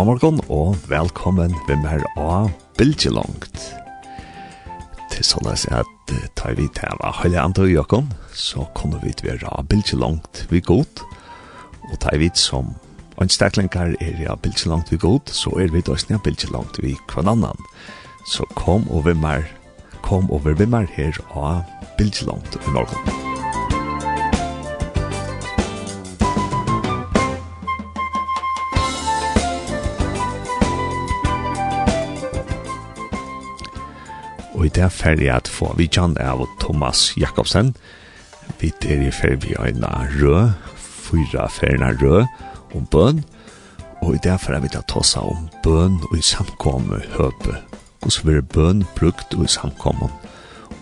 God morgen og velkommen med meg av Bildjelangt. Til sånn at at tar vi tæva høyla andre i jokken, så kunne vi være bilkje langt vi god, og tar vi som anstaklingar er ja bilkje langt vi god, så er vi døysnia bilkje langt vi kvann annan. Så kom over mer, kom over vimmer her og bilkje langt i morgen. i det ferdig at få vi vidtjan av Thomas Jakobsen. Vi er i ferdig av en rød, fyra ferdig rød om bøn, og i det ferdig vi ta tossa om bøn og i samkomme høpe. Hvordan blir bøn brukt og i samkommen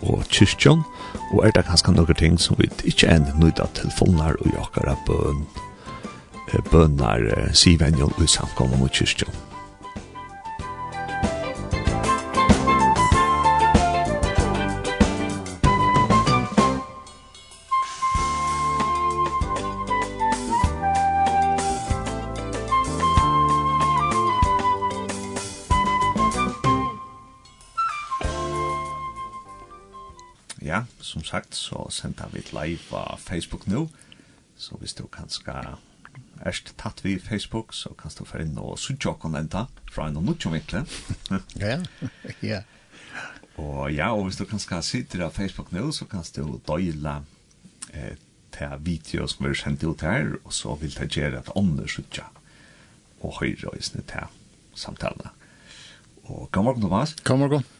og kyrkjøn. og er det kanskje noen ting som vi ikke enn nøyde av telefoner og jakker av bøn, bønnar sivenjon og i samkommen og kyrkjøn. sagt, så sender vi et live på Facebook nå. Så hvis du kan skal erst tatt vi Facebook, så kan du få inn og sutja og enda fra en og nutja vinkle. Ja, ja. Og ja, og hvis du kan skal sitte av Facebook nå, så kan du døyla eh, til video som er sendt ut her, og så vil det gjøre at andre sutja og høyre og isne til samtalen. Og god morgen, Thomas. God morgen.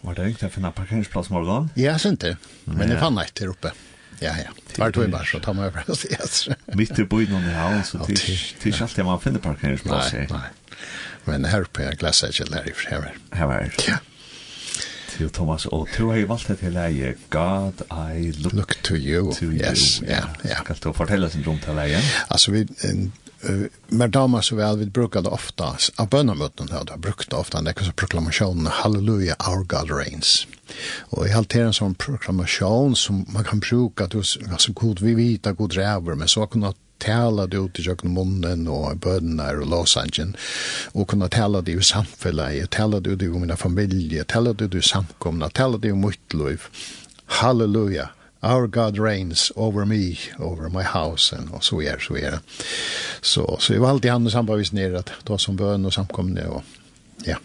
Var det ikke til å finne parkeringsplass morgen? Ja, jeg synes det. Men jeg fann ikke her oppe. Ja, ja. Tvart og i bare, så tar man over oss. Yes. Mitt i byen og i havn, så det er ikke alltid man finner parkeringsplass. Nei, nei. Men her oppe er glasset ikke der i her. Her var det. Ja. Til Thomas, og du har jo valgt det til leie God, I look, look to you. To yes, you. Ja, ja. Skal du fortelle sin rom til leie? Altså, vi, Uh, men damer så väl, vi brukade ofta, av bönamöten här, då brukt ofta det så proklamationen Halleluja, our God reigns. Och i allt en sån proklamation som man kan bruka, att alltså god vi vita, god räver, men så kunna tala det ut i jökna munnen och bönar och låsangen och kunna tala det i samfället, tala det ut i mina familjer, tala det ut i samkomna, tala det i mitt liv. Halleluja, Our God reigns over me, over my house, and så er, så är det. Så, så vi var alltid han och sambarvis ner at ta som bøn og samkomne og ja.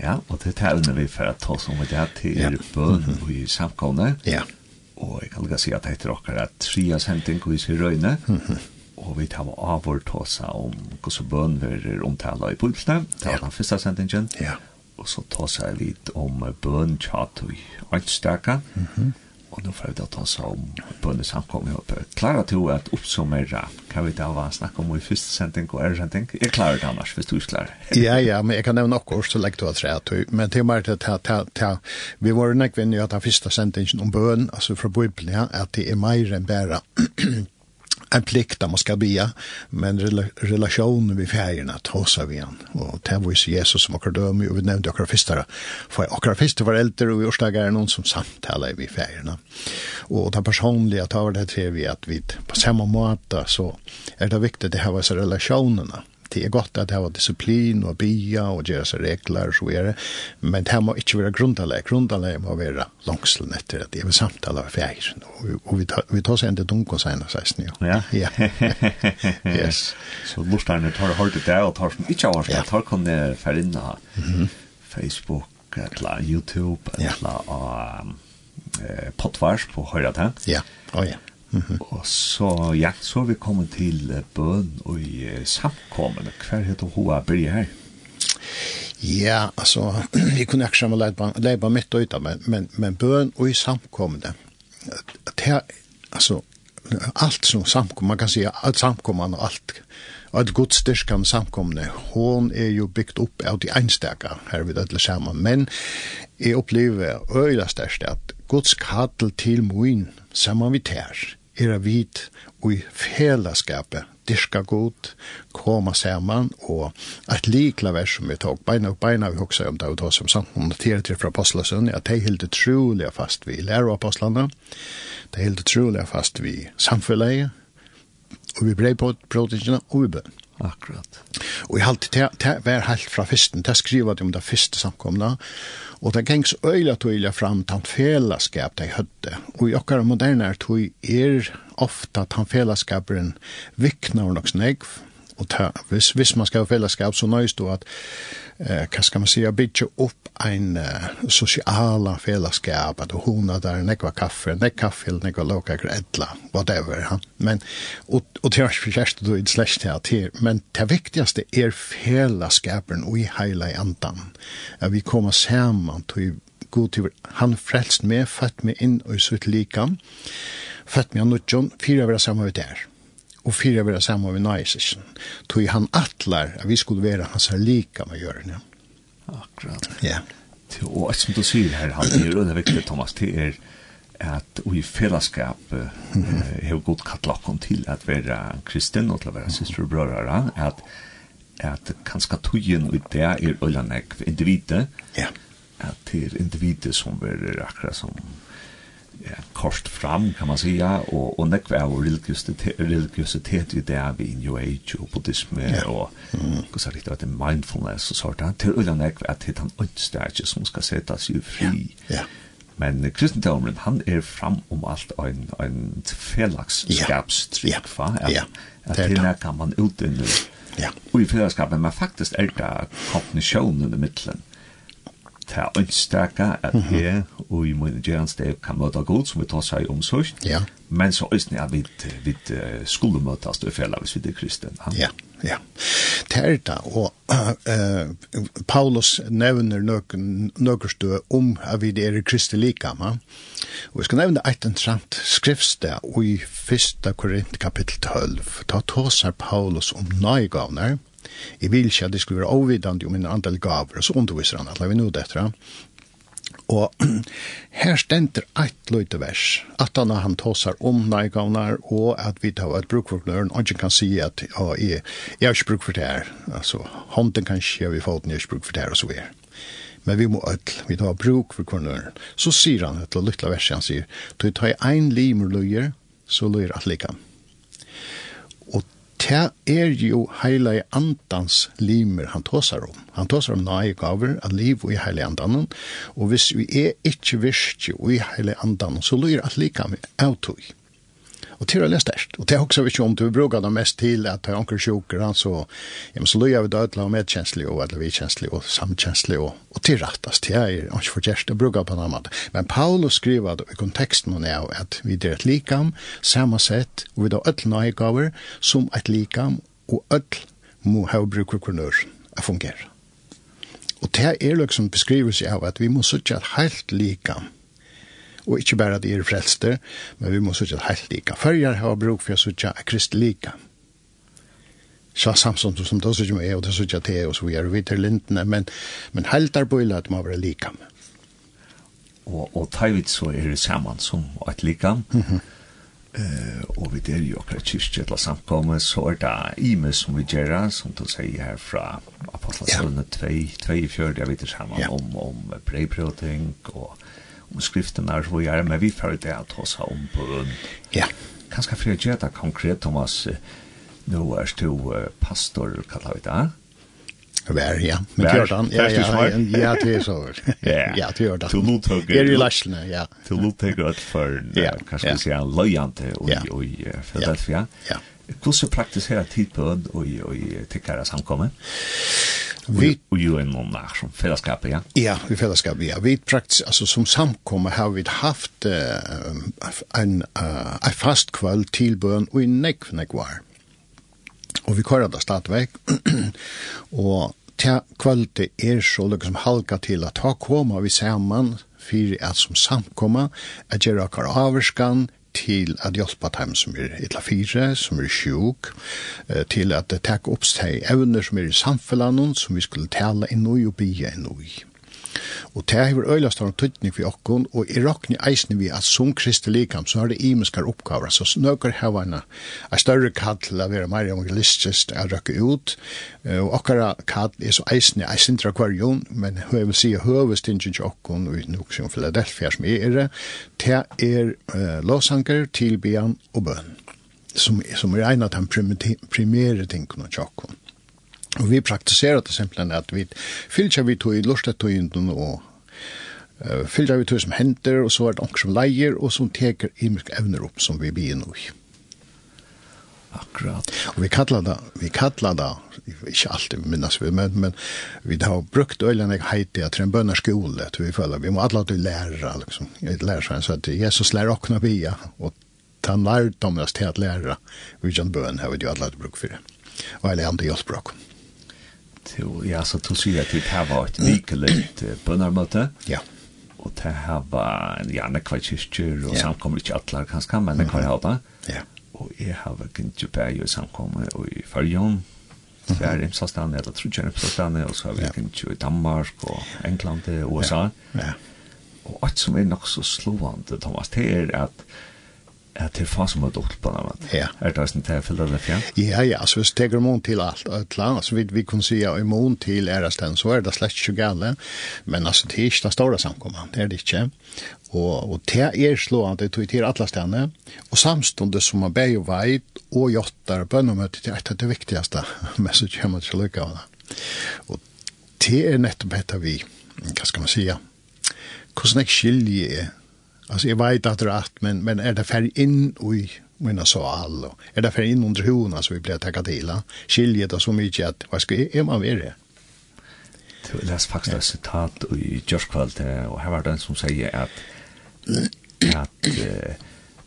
Ja, og det tälner vi for at ta som det här til ja. bøn og i samkomne. Ja. Og jeg kan lika si at det heter åker at tria hämting og i sig røyne, og vi tar av vår tåsa om hvordan bøn verer omtala i pulsene, det var den første sendingen, ja. og så ta seg litt om bøn tjatøy og alt Mhm og nå får vi da ta oss om på en samkommer oppe. Klarer du at oppsummere hva vi da var snakk om i første sending og ære sending? Jeg klarer det annars, hvis du ikke klarer. ja, ja, men jeg kan nevne akkurat så legger du at tre. Men til og til at vi var nekvinnig at den første sendingen om bøn, altså fra Bibelen, ja, at det er mer enn bare en plikt att man skal bia, men rela relationen vi färgen att vi han. Och det var Jesus som akkurat døm, och vi nämnde åker fistare. För akkurat fistare var äldre, och vi årsdagar är någon som samtalar vi färgerna. Och det personliga tar det til vi at vi på samma måte så är det viktigt det ha dessa relationerna det er godt at det har disiplin og bia og gjøre seg regler og så er det, men det må ikke være grundaleg. Grundaleg må være langslen etter at det er samtale av fjær. Og, og vi, tar, vi tar seg en til dunk og senere, 16, jo. Ja? Ja. yes. Så bortstående tar hørt det der, og tar som ikke har hørt det, tar kan det ferinne Facebook, eller YouTube, eller ja. um, eh, podvars på høyre til. Ja, å oh, ja. -hmm. Og så, ja, så er vi kommet til bøn og i samkommende. Hva heter Hoa Birger her? Ja, altså, vi kunne ikke sammen leipa mitt og ut av, men, men, men bøn og i samkommende. Det altså, allt som samkom, man kan säga att samkomman och allt att Guds styrkan samkomne, hon är ju byggt upp av de enstaka här vid alla samman, men jag upplever öjla störst att Guds kattel till moin samman vi tär er vit og i fellesskapet dyrka god, koma saman og at likla vers som vi tog beina og beina vi hoksa om det og ta som sant noterer til fra apostlasøn at de hilde troliga fast vi lærer apostlene de hilde troliga fast vi samfunnet og vi brei på protingene og vi bøn Akkurat. Og jeg halte det, til var helt fra fyrsten, det skriver de om det fyrste samkomna, og det gengs øyla tøyla fram tant felaskap de høtte, Og i okkar moderne tøy er ofta tant felaskaperen viknar nok snegv, Och ta, hvis, hvis man ska ha fällskap så nöjs då att, eh, vad ska man säga, bygga upp en eh, sociala fällskap, att hona där, nekva kaffe, nek kaffe, nekva loka grädla, whatever. Ja. Men, och, och det är förkärst då i släck till men det viktigaste är fällskapen och i hela i andan. Att vi kommer samman till god til han frelst meg, fatt meg inn og sutt likam, fatt meg an fire av det samme ut der og fyra vera saman med Naisisen. Tog han atlar at vi skulle vera hans her lika med Jørgen. Akkurat. Ja. Og som du sier her, han er jo det viktig, Thomas, det er at i fellesskap har uh, gått kattlakken til at være kristen og til å være syster og brødre, at, at kanskje togjen i det er øyne individet, ja. at det er individet som er akkurat som ja, kort fram kan man säga och och när kvar religiositet religiositet i det vi i new age och buddhisme ja. och mm. så lite att det mindfulness och sånt där till och att att det han utstäge som ska sättas ju fri. Ja. ja. Men kristendomen han är fram om allt en en fällagsskapstrygg va. Ja. ja. Att det där kan man ut Ja. Och i fällskapen man faktiskt är där kopnitionen i mitten ta ønstaka at her og i min gjernsdag kan møte god som vi tar seg om sørst, ja. men så ønsker jeg vidt, vi uh, skulle møtes og fjellet hvis vi er kristne. Ja. ja. Ja, det er det, og uh, Paulus nevner nøkkerstø om at vi er i Kristi likama, og vi skal nevne et entrant skriftsteg i 1. Korint kapittel 12, da tåsar Paulus om nøygavner, i at det skulle være avvidande om en andel gaver, og så underviser han at vi nå dette, Og her stender eit løyte vers, at han han tåsar om nægavnar, og at vi tar et bruk for knøren, og ikke kan si at ja, jeg, jeg har ikke bruk for det her. Altså, hånden kan skje vi foten, jeg har ikke bruk for det her, og så videre. Men vi må ødel, vi tar bruk for knøren. Så sier han et løyte vers, han sier, du tar ein limer løyer, så løyer at lika. Og det er jo heilig andans limer han tåsar om. Han tåsar om nøye gaver av liv og i heile andan, og hvis vi er ikke virke og i heile andan, så lyr at lika med avtøy. Och till det störst. Och det också vi ikke om du bruker det mest till att ha onkel sjuker han så ja men så då vi det alla med känslig och alla vi känslig och og, och och till rättast det är och för just det brukar på namnet. Men Paulus skriver då i kontexten er att vi er et likam samma sätt och vi då alla gåvor som et likam och et må ha bruker kronør å fungere. Och det är liksom beskrivelse av at vi måste et helt likam Og ikkje berre at de er frelste, men vi må sutja heilt lika. Førjar har bruk for å sutja kristelika. Så samsom som det sutja med, og det sutja te, og så vi er vidt til lintene, men, men heilt er bøyla at de må være lika med. Og, og tævit så er det saman som et likam, mm -hmm. Uh, og vi der jo akkurat kyrkje til samkomme, så er det ime som vi gjør, som du sier her fra Apostlesøvnet 2, 2 i fjord, jeg vet ikke sammen om, om brevbrøting og skriften er och vad är men vi får det at oss ha om på grund. Ja. Kanske för gjøre det konkret Thomas Nå er du pastor kallar vi det. Vær, ja. Men Vær, Jordan, ja, ja, ja, ja, det er så. Ja, det är det. Till Luthugger. Är ju läsna, ja. Till Luthugger ja, för, kanske vi säger, lojante och i Philadelphia. Ja. Hvordan praktiserer tid på og i tickare samkommer? Ja. Vi og jo en någon där som fällskap ja. Ja, vi fellesskap, ja. Vi praktis, altså som samkomme har vi haft uh, en uh, en fast kväll til bön og i nekv, näck var. Och vi körde stadväg och ta kvalitet er så liksom halka til at ta koma vi saman fyrir at som samkomma at gjøre kar averskan, til at hjelpa dem som er illa fire, som er sjuk, til at det tek opp seg evner som er i samfunnet, som vi skulle tale inn og bygge inn i. Og det har øyla stående tøytning for okkon, og i råkni eisne vi at som kristi likam, så har det imenskar oppgaver, så snøkker hava en større kall til å være mer evangelistisk, å røkke ut, og okkara kall er så eisne, eisne kvarjon, men men jeg vil si høvestingin til okkon, og nok som Philadelphia som er det, det er låsanker, tilbian og bøn, som, som er en av de primære tingene til okkon. Og vi praktiserer det simpelthen at vi fyller vi tog i lustetøynden og uh, fyller vi tog som henter, og så er det noen som leier, og som teker imisk evner opp som vi blir nå i. Akkurat. Og vi kallar det, vi kallar det, ikke alltid minnes vi, men, men vi har brukt øyne jeg heiti at en bønner skole, vi føler, vi må alle til læra, liksom, læra seg, så at Jesus lærer okna via, og ta lærdomnes til at læra, vi kan bøn har vi jo alle til bruk for det, og alle andre hjelper okna til, ja, så to sier at vi har et vikelig bønnermøte. Ja. Og det har vært gjerne hva kyrkjer, og ja. samkommer ikke alle kanskje, men det kan jeg Ja. Og jeg har vært ikke bare i samkommer og i Førjøen, Sverige, mm -hmm. Sastane, eller Trudjerne, Sastane, og så har vi ikke i Danmark, og England, og USA. Ja. ja. Og alt som er nok så slående, Thomas, det er at at det er faen som er dukt på den. Ja. Er det sånn til å fylle det fjern? Ja, ja, altså hvis det er immun til alt, et land, så vi, vi kunne si at immun til æresten, så er det slett ikke gale, men altså det er ikke det store samkommet, det er det ikke. Og, og det er slående, det er til alle stedene, og samstående som man ber jo veit, og gjøtter bønnemøte, det er det viktigste, men så kommer det til lykke av det. Og det er nettopp etter vi, hva skal man si, hvordan jeg skiljer Alltså jag vet att det är rätt, men, men är det färg in i mina sal? Är det färg in under hona så vi blir tacka till? Skiljer det så mycket att vad ska jag, är man vid Du Jag läste faktiskt ett citat i Jörskvall och här var den som säger att att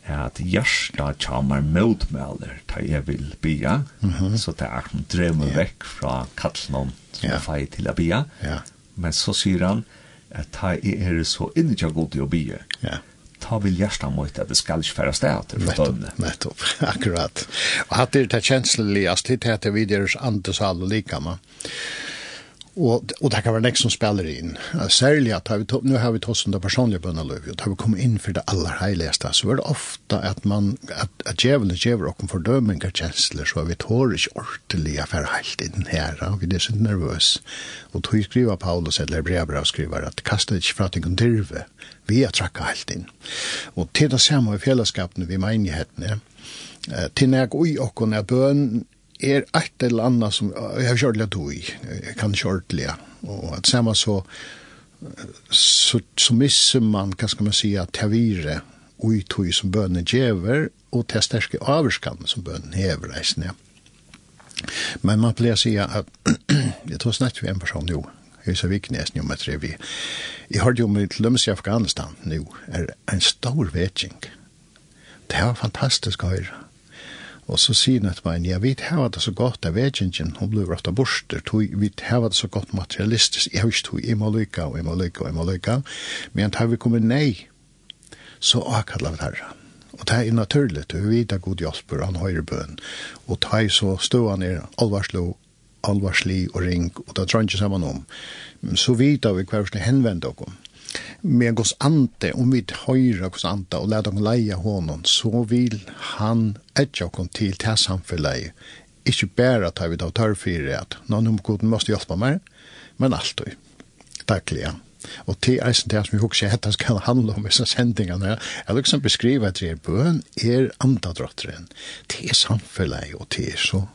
at hjärsta tjamar motmäler ta jag vill bia, mm -hmm. så det er han drømmer yeah. vekk fra kattelen som ja. jag feil til å bia. ja. Men så sier han, at ta i er så inni tja god i å bie. Ja. Ta vil hjertet mot at det skal ikke færa sted til døgnet. Nettopp, akkurat. Og hatt er det kjensleligast, er heter videre andesal og lika, man og og det kan være nästa som spiller inn. Særlig at har vi nu har vi tossen det personlige bønneløv, og har vi kommet inn for det aller heiligste, så er det ofte at man att att djävulen ger och fördömningar kjensler, så er vi tår inte ordentliga för helt inn her, og vi er så nervøs. Og tog skriver Paulus eller Hebreerbrev skriver at kasta ikke fra til en dirve vi er tracka helt inn. Og til det samme i fellesskapene vi menighetene, eh, til når jeg går i och er bøn, er et eller annat som jag har kjørt litt i. Jag kan kjørt litt, Och att samma så så så missar man hva ska man säga tavire och tog som bönen gever och sterske överskan som bönen häver ja. Men man pleier å si at, jag tror snart vi en person nu. er så viknäs nu med tre vi. Jag hörde ju med i Afghanistan nu är en stor vetching. Det är fantastiskt å høre, Og så sier han etter meg, ja, vi har det så godt av vegingen, hun blir rått av borster, vi har det så godt materialistisk, jeg har ikke tog, jeg må lykke, og jeg må lykke, og jeg må lykke, men har vi kommer nei, så akkallar vi herre. Og det er naturlig, du vet at god hjelper, han høyre bøn, og det er så stående er alvarslå, alvarslig og ring, og det er ikke sammen om, så vet vi hva vi skal henvende dere med gos ante, om vi høyre gos ante og lær dem leie honom, så vil han etja oss til til samfunnet. Ikke bare at vi tar tørrfire at noen om god måste hjelpe meg, men alltid. daglig, ja. Og til eisen til som vi husker at skal handle om disse sendingene, jeg vil liksom beskrive at det er bøn er andadrotteren. til samfunnet, og til er så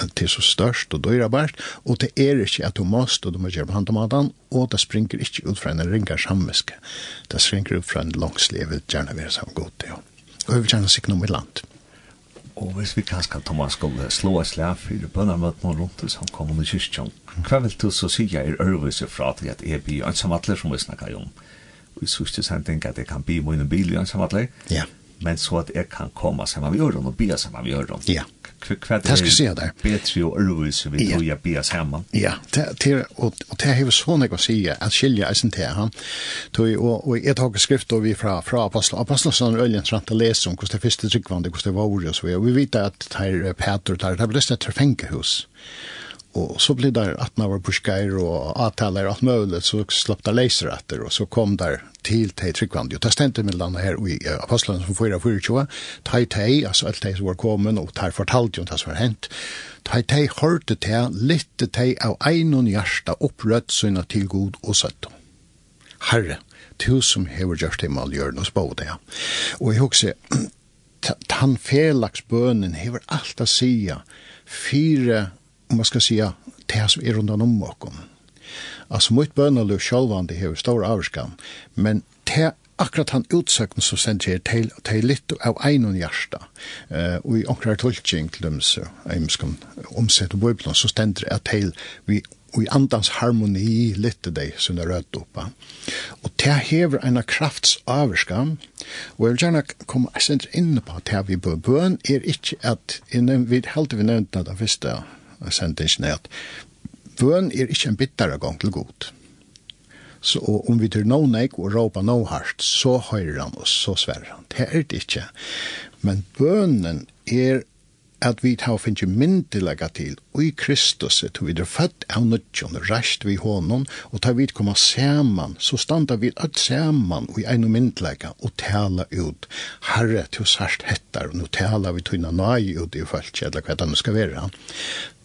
det er så størst og dyrabært, og det er ikke at du måst, og du må gjøre på handamaten, og det springer ikke ut fra en ringer samviske. Det springer ut fra en langsliv, vil gjerne være sammen godt, ja. Og jeg vil gjerne sikre noe et land. Og hvis vi kanskje, Thomas, skulle slå et slag for bønnermøtene rundt oss som kommer i kyrkjen, hva vil du så si jeg er øvelse fra til at jeg blir ansamatler som vi snakker om? Vi synes det sending at jeg kan bli min bil i ansamatler, ja. men så at jeg kan komme sammen med jorden og bli sammen med jorden. Ja. Yeah hva det skal se der. bedre og ørvis vi tror jeg bia saman. Ja, det, og, og det hever så jeg å si at skilja eisen til han. Tog, og, og jeg tar skrift og vi fra, fra Apostla. Apostla sånn øljen trant å lese om hvordan det første tryggvande, hvordan det var ordet og så videre. Vi vet at det er Peter, det er det er det er det er det er det er det er og så blev det at man var på og avtaler alt mulig, så slapp det läser etter, og så kom där till till Og det stendte med denne her i apostlarna som fyrer fyrer tjoa. Tai tai, altså alt det som var kommet, og där fortalte jo det vad som har hänt. Tai tai hørte det lite tai av en och hjärsta upprött sina til god og søtt. Herre, du som hever gjørst gjort himmel gjør noe spå det. Og jeg husker, han felagsbønen hever alt å sige, fire om man skal säga det som är runt om oss. Alltså mitt bönalöv självande har stor avskan, men det akkurat han utsøkten som sender her til, til litt av en og hjärsta. Uh, og i omkrar tolkning til dem som skal omsette bøyblen, så stender det til vi og i andans harmoni litt deg som er rødt oppa. Og det hever en krafts avskam, og jeg vil gjerne komme sender inn på at det vi bøn er ikke at, innan vi heldig vi nevnte det første sendingen er at bøn er ikke en bittere gang til god. Så om vi tør noen nek og råpa noe hardt, så høyrer han og så sverrer han. Det er det ikke. Men bønnen er at vi tar finnes myndelega til, og i Kristus, til vi er født av nødtjon, rest vi hånden, og tar vi koma saman, så standa vi at saman, og i en myndelega, og tala ut, herre til oss herst hettar, og nå tala vi tøyna nøy ut i folk, eller hva det skal være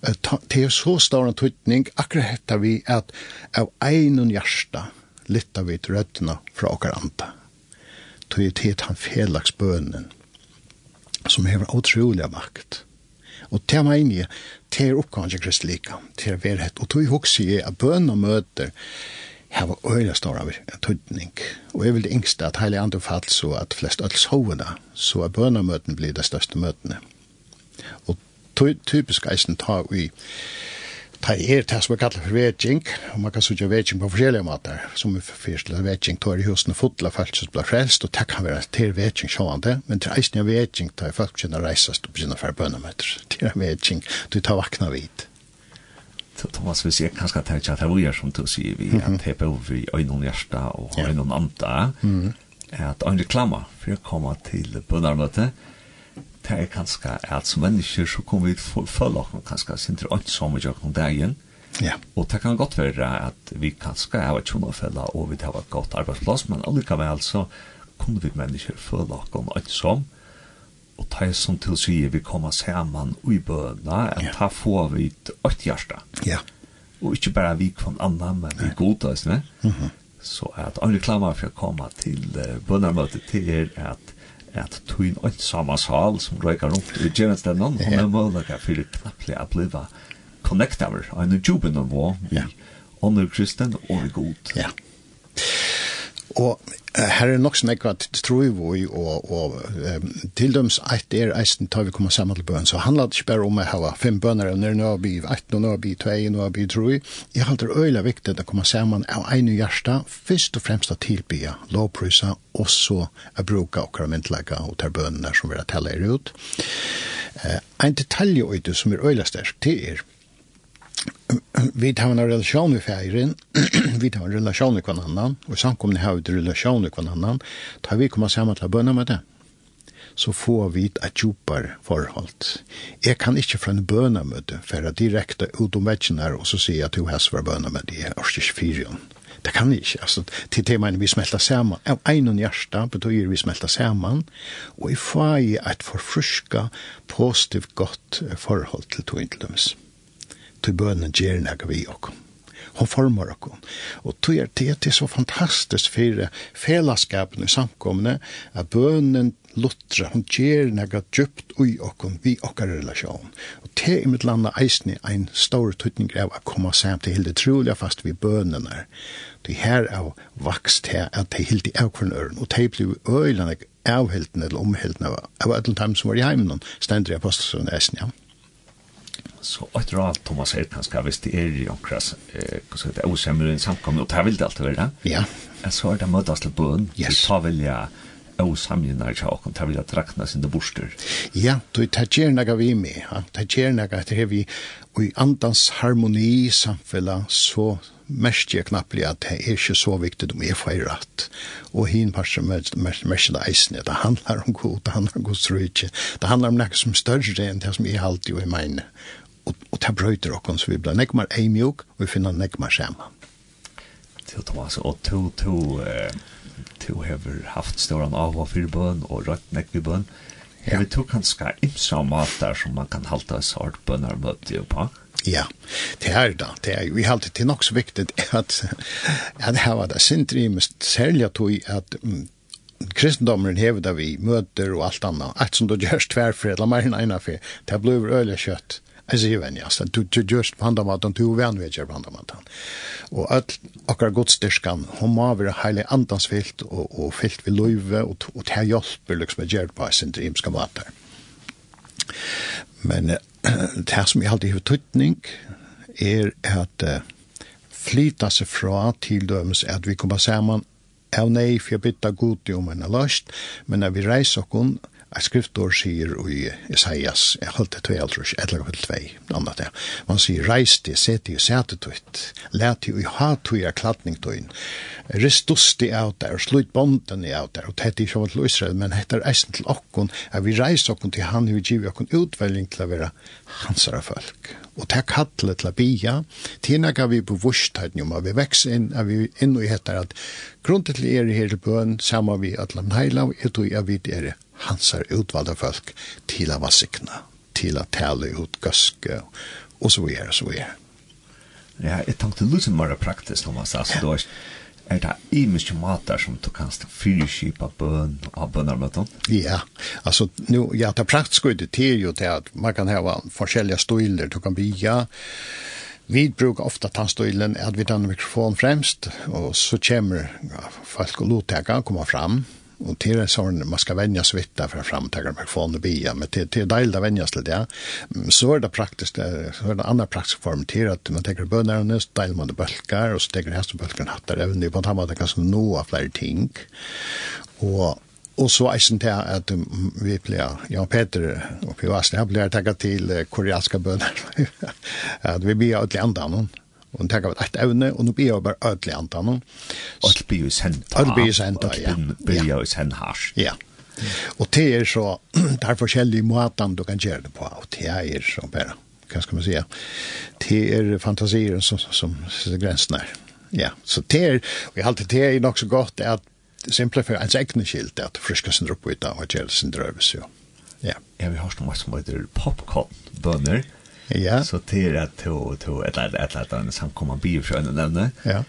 det er så stor en tøytning, akkurat hetta vi at av einun hjärsta lyttar vi til røttene fra okkar anda. Tøy er til han felagsbønnen, som hever utrolig makt. Og det mener jeg, det er oppgående til Kristi lika, det er verhet. Og tøy hokse jeg at bønna møter hava øyne stor av tøytning. Og jeg vil det yngste at heilig andre fall så at flest øyne sover da, så er og møten blir det største møtene. Og typisk eisen ta i ta er det som er kallet for veging, og man kan sutja veging på forskjellige måter, som er fyrst til veging, tar i husene fotla folk som blir frelst, og det kan være til veging sjående, men til eisen av veging, ta er folk kjenner reisast og begynner for bønnemøter, til veging, du tar vakna vidt. Thomas, vi ser kanskje at det er ikke som du sier, vi at det er bare vi øynene hjärsta og øyne andre, at øyne reklama for å komme til bønnermøtet, det er kanskje at som mennesker så kommer vi til å føle oss kanskje sin til ånd som vi gjør noen dagen. Ja. Og det kan godt være at vi kanskje har vært et kjønnefelle og vi har vært godt arbeidsplass, men allikevel så kommer vi mennesker føle oss om ånd som Og det er som til å si vi kommer sammen og i bøna, at ja. det får vi et økt hjerte. Ja. Og ikke bare vi kvann annan, men vi godtar ne? Mm -hmm. Så at alle klammer for å komme til uh, bønnermøtet til er at at tuin einsama sal som røykar rundt i Gjerenstenan, hon er møllega fyrir knapplega a bliva connectaver, ein jubin av vi, yeah. onur kristen og god. Ja. Yeah. Og her er nok snakka tror vi og, og um, til døms eit er eisen tar vi kommer sammen til bøn, så handlar det ikke bare om å ha fem bønner, når nå er vi eit, nå er vi tvei, nå er vi troi. Jeg halter øyla viktig at komme sammen av ein hjärsta, først og fremst å tilbya lovprysa, og så å bruka okra myndlega og tar bønner som vi har teller ut. Uh, ein detalj som er øyla sterk, det er vi tar en relasjon med feiren, vi tar en relasjon med hver annan, och samkomne har vi en relasjon med hver annan, tar vi komma sammen til å bønne med det så får vi et djupere forhold. Jeg kan ikke fra en bønemøte fære direkte ut om vetsjen her, og så sier jeg at bønne med det, bønemøte i Ørstish 4. Det kan jeg ikke. Altså, til temaen vi smelter sammen, av en og hjerte betyr vi smelter sammen, og jeg får et forfruska, positivt, godt forhold til to inntlømmes til bønnen gjør noe vi og Hon formar okkom. Og tog er det til så fantastisk for fellesskapen i samkomne, at bønnen lutra, hon gjør nega djupt ui okkom, vi okkar relasjon. Og det er mitt landa eisne ein stor tutning av å komme samt til hilde trolig fast vi bønnen er. Det her er vakst her at det hilde av kvarn øren, og det blir øyland avhilden eller omhilden av, av alle dem som var i heimen, stendri apostelsøren eisne, ja så ett råd Thomas säger kanske ska visst det är ju omkras eh så det är osämre en samkomst och det vill det alltid vara. Ja. Jag så det mötas till bön. Yes. Så tar väl jag og samlinnar jag okkom, ta vilja sin sinne borster. Ja, du ta gjer gav vi med, ja. ta gav naga etter vi i andans harmoni samfälla samfella, så mest jag knappt att det är inte så viktigt om jag får rätt. Och hin parser mest det isen det handlar om god, det handlar om god strykje, det handlar om något som större än det som är alltid i min og, og ta brøyter okkon, så vi blir nekmar eimjok, og vi finner nekmar sjema. Til Thomas, og to, to, to hever haft ståran av og fyrir bøn, og rødt nek vi bøn. Ja. Vi tog kanskje imsa matar som man kan halta sart bønner møte på. Ja, det er da. Det er, vi halte til nok så viktig at, at her var det sindrimest særlig at, vi at kristendomen hever da vi møter og alt annet. Alt som du gjørs tverfri, eller mer enn ena for, det blir øyelig kjøtt. Jeg sier venn, ja. du gjørs på handamaten, du venn vi gjør på handamaten. Og at akkurat godstyrskan, hun må være heilig andansfylt og, og fylt ved løyve, og, og det hjelper liksom å gjøre på sin dreamska mater. Men det som jeg alltid har tøytning, er at uh, flyta seg fra til dømes at vi kommer sammen av nei, for jeg bytta god om en løst, men når vi reiser oss, Et skriftår sier i Isaias, jeg holdt det til eldrus, etla kapittel 2, annet det. Man sier, reis det, set det, sete tøyt, let det, og ha tøy er klatning tøyn, ristus det av der, slutt bonden det av der, og det er ikke til Israel, men det er eisen til okkon, at vi reis okkon til han, vi giver okkon utvelging til å være hansara folk. Og det er kattlet til å bia, tina gav vi bevurstheden om at vi vekser inn, at vi inn og heter at grunnet til er her i bøen, saman vi atlan heila, og jeg tror jeg vid er hansar utvalda folk til å være sikna, til å tale ut gøske, og så videre, så videre. Ja, jeg tenkte litt mer praktisk, Thomas, altså, ja. da er det i mye mater som du kan fyrskipa bøn av bønarmøten? Ja, altså, nu, ja, det praktiske er det til jo til at man kan ha forskjellige stoiler, du kan bya, Vi brukar ofta tannstøylen at vi tar mikrofon fremst, og så kommer folk og lottega komma fram, Och til en sånn, man ska vänja sig vid där för framtagen med fån och bia men til, til är deilt att vänja sig det. Så är det praktiskt så är det andra praktisk form til att man tenker på så nästa deil man det bølger, och så tenker häst och bulkar hattar även det på att man kan så av flere ting. Och Og så er det at vi blir, ja, Peter och Pio jeg blir takket till koreanska bønner, at vi blir åt ländan og hun tenker av et evne, og nå blir jeg bare ødelig antan. det blir jo sendt. Og det blir jo sendt, ja. Og det blir jo sendt her. Ja. Og det er så, det er forskjellige måter du kan gjøre det på, og det er så bare, hva skal man si, det er fantasier som, som sitter grensen her. Ja, så det er, og jeg har alltid det er nok så godt at simpelthen for ens egne skilt at friska sin dropp ut av og gjør sin drøves, jo. Ja. Ja, vi har snakket om at popcorn-bønner. Ja. Så det er at to to ett ett ett ett en samkomma bio för en nevne. Ja.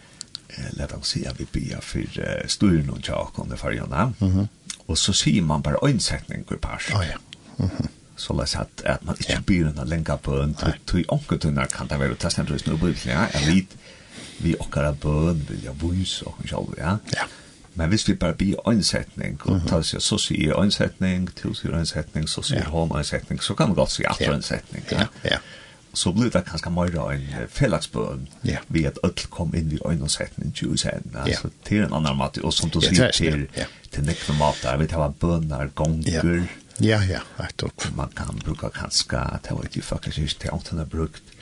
Lett oss si at vi bio for studion och jag kom det för Jonna. Mhm. Och så sier man bare øynsetning sättning pers. par. Ja. Mhm. Så la oss at, at man ikke blir en länka på en tog onkel tunna kan det vara testat just nu på ja. Jeg vet vi och av bøn, vil jeg vise og så ja. Ja. Men hvis vi bare blir øynsetning, og tar seg så sier øynsetning, til sier øynsetning, så sier ja. hånd øynsetning, så kan vi godt si at øynsetning. Ja, ja. Så blir det kanskje mer en fellagsbøn ja. ved at ødel kom inn i øynsetning til øynsetning. Altså ja. til en annen måte, og som du sier til, ja. til nekne måte, vi tar bønner, gonger. Ja, ja, rett opp. Man kan bruke kanskje, det var ikke faktisk ikke til ånden er brukt,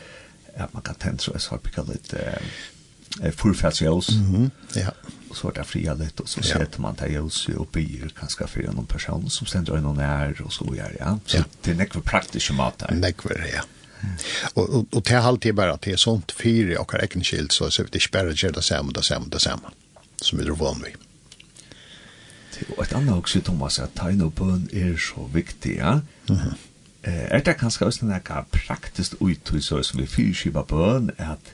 at man kan tenke så jeg har bygget litt uh, forfælsjøs. Mm -hmm. Ja, ja och så är det fria lite och så ja. sätter man det ljus upp byr kanske för någon person som ständer någon är och så gör ja. Så ja. det är näkvar praktiskt mat där. Näkvar ja. Mm. Och och, och det är alltid bara att det är sånt fyra och räkna skilt så så det spärrar det där samma där samma där samma som vi drar van vid. Och ett annat också Thomas att tajna bön är så viktigt ja. Mm Eh, er det kanskje også noe praktisk uttryk som vi fyrskiver bøn, at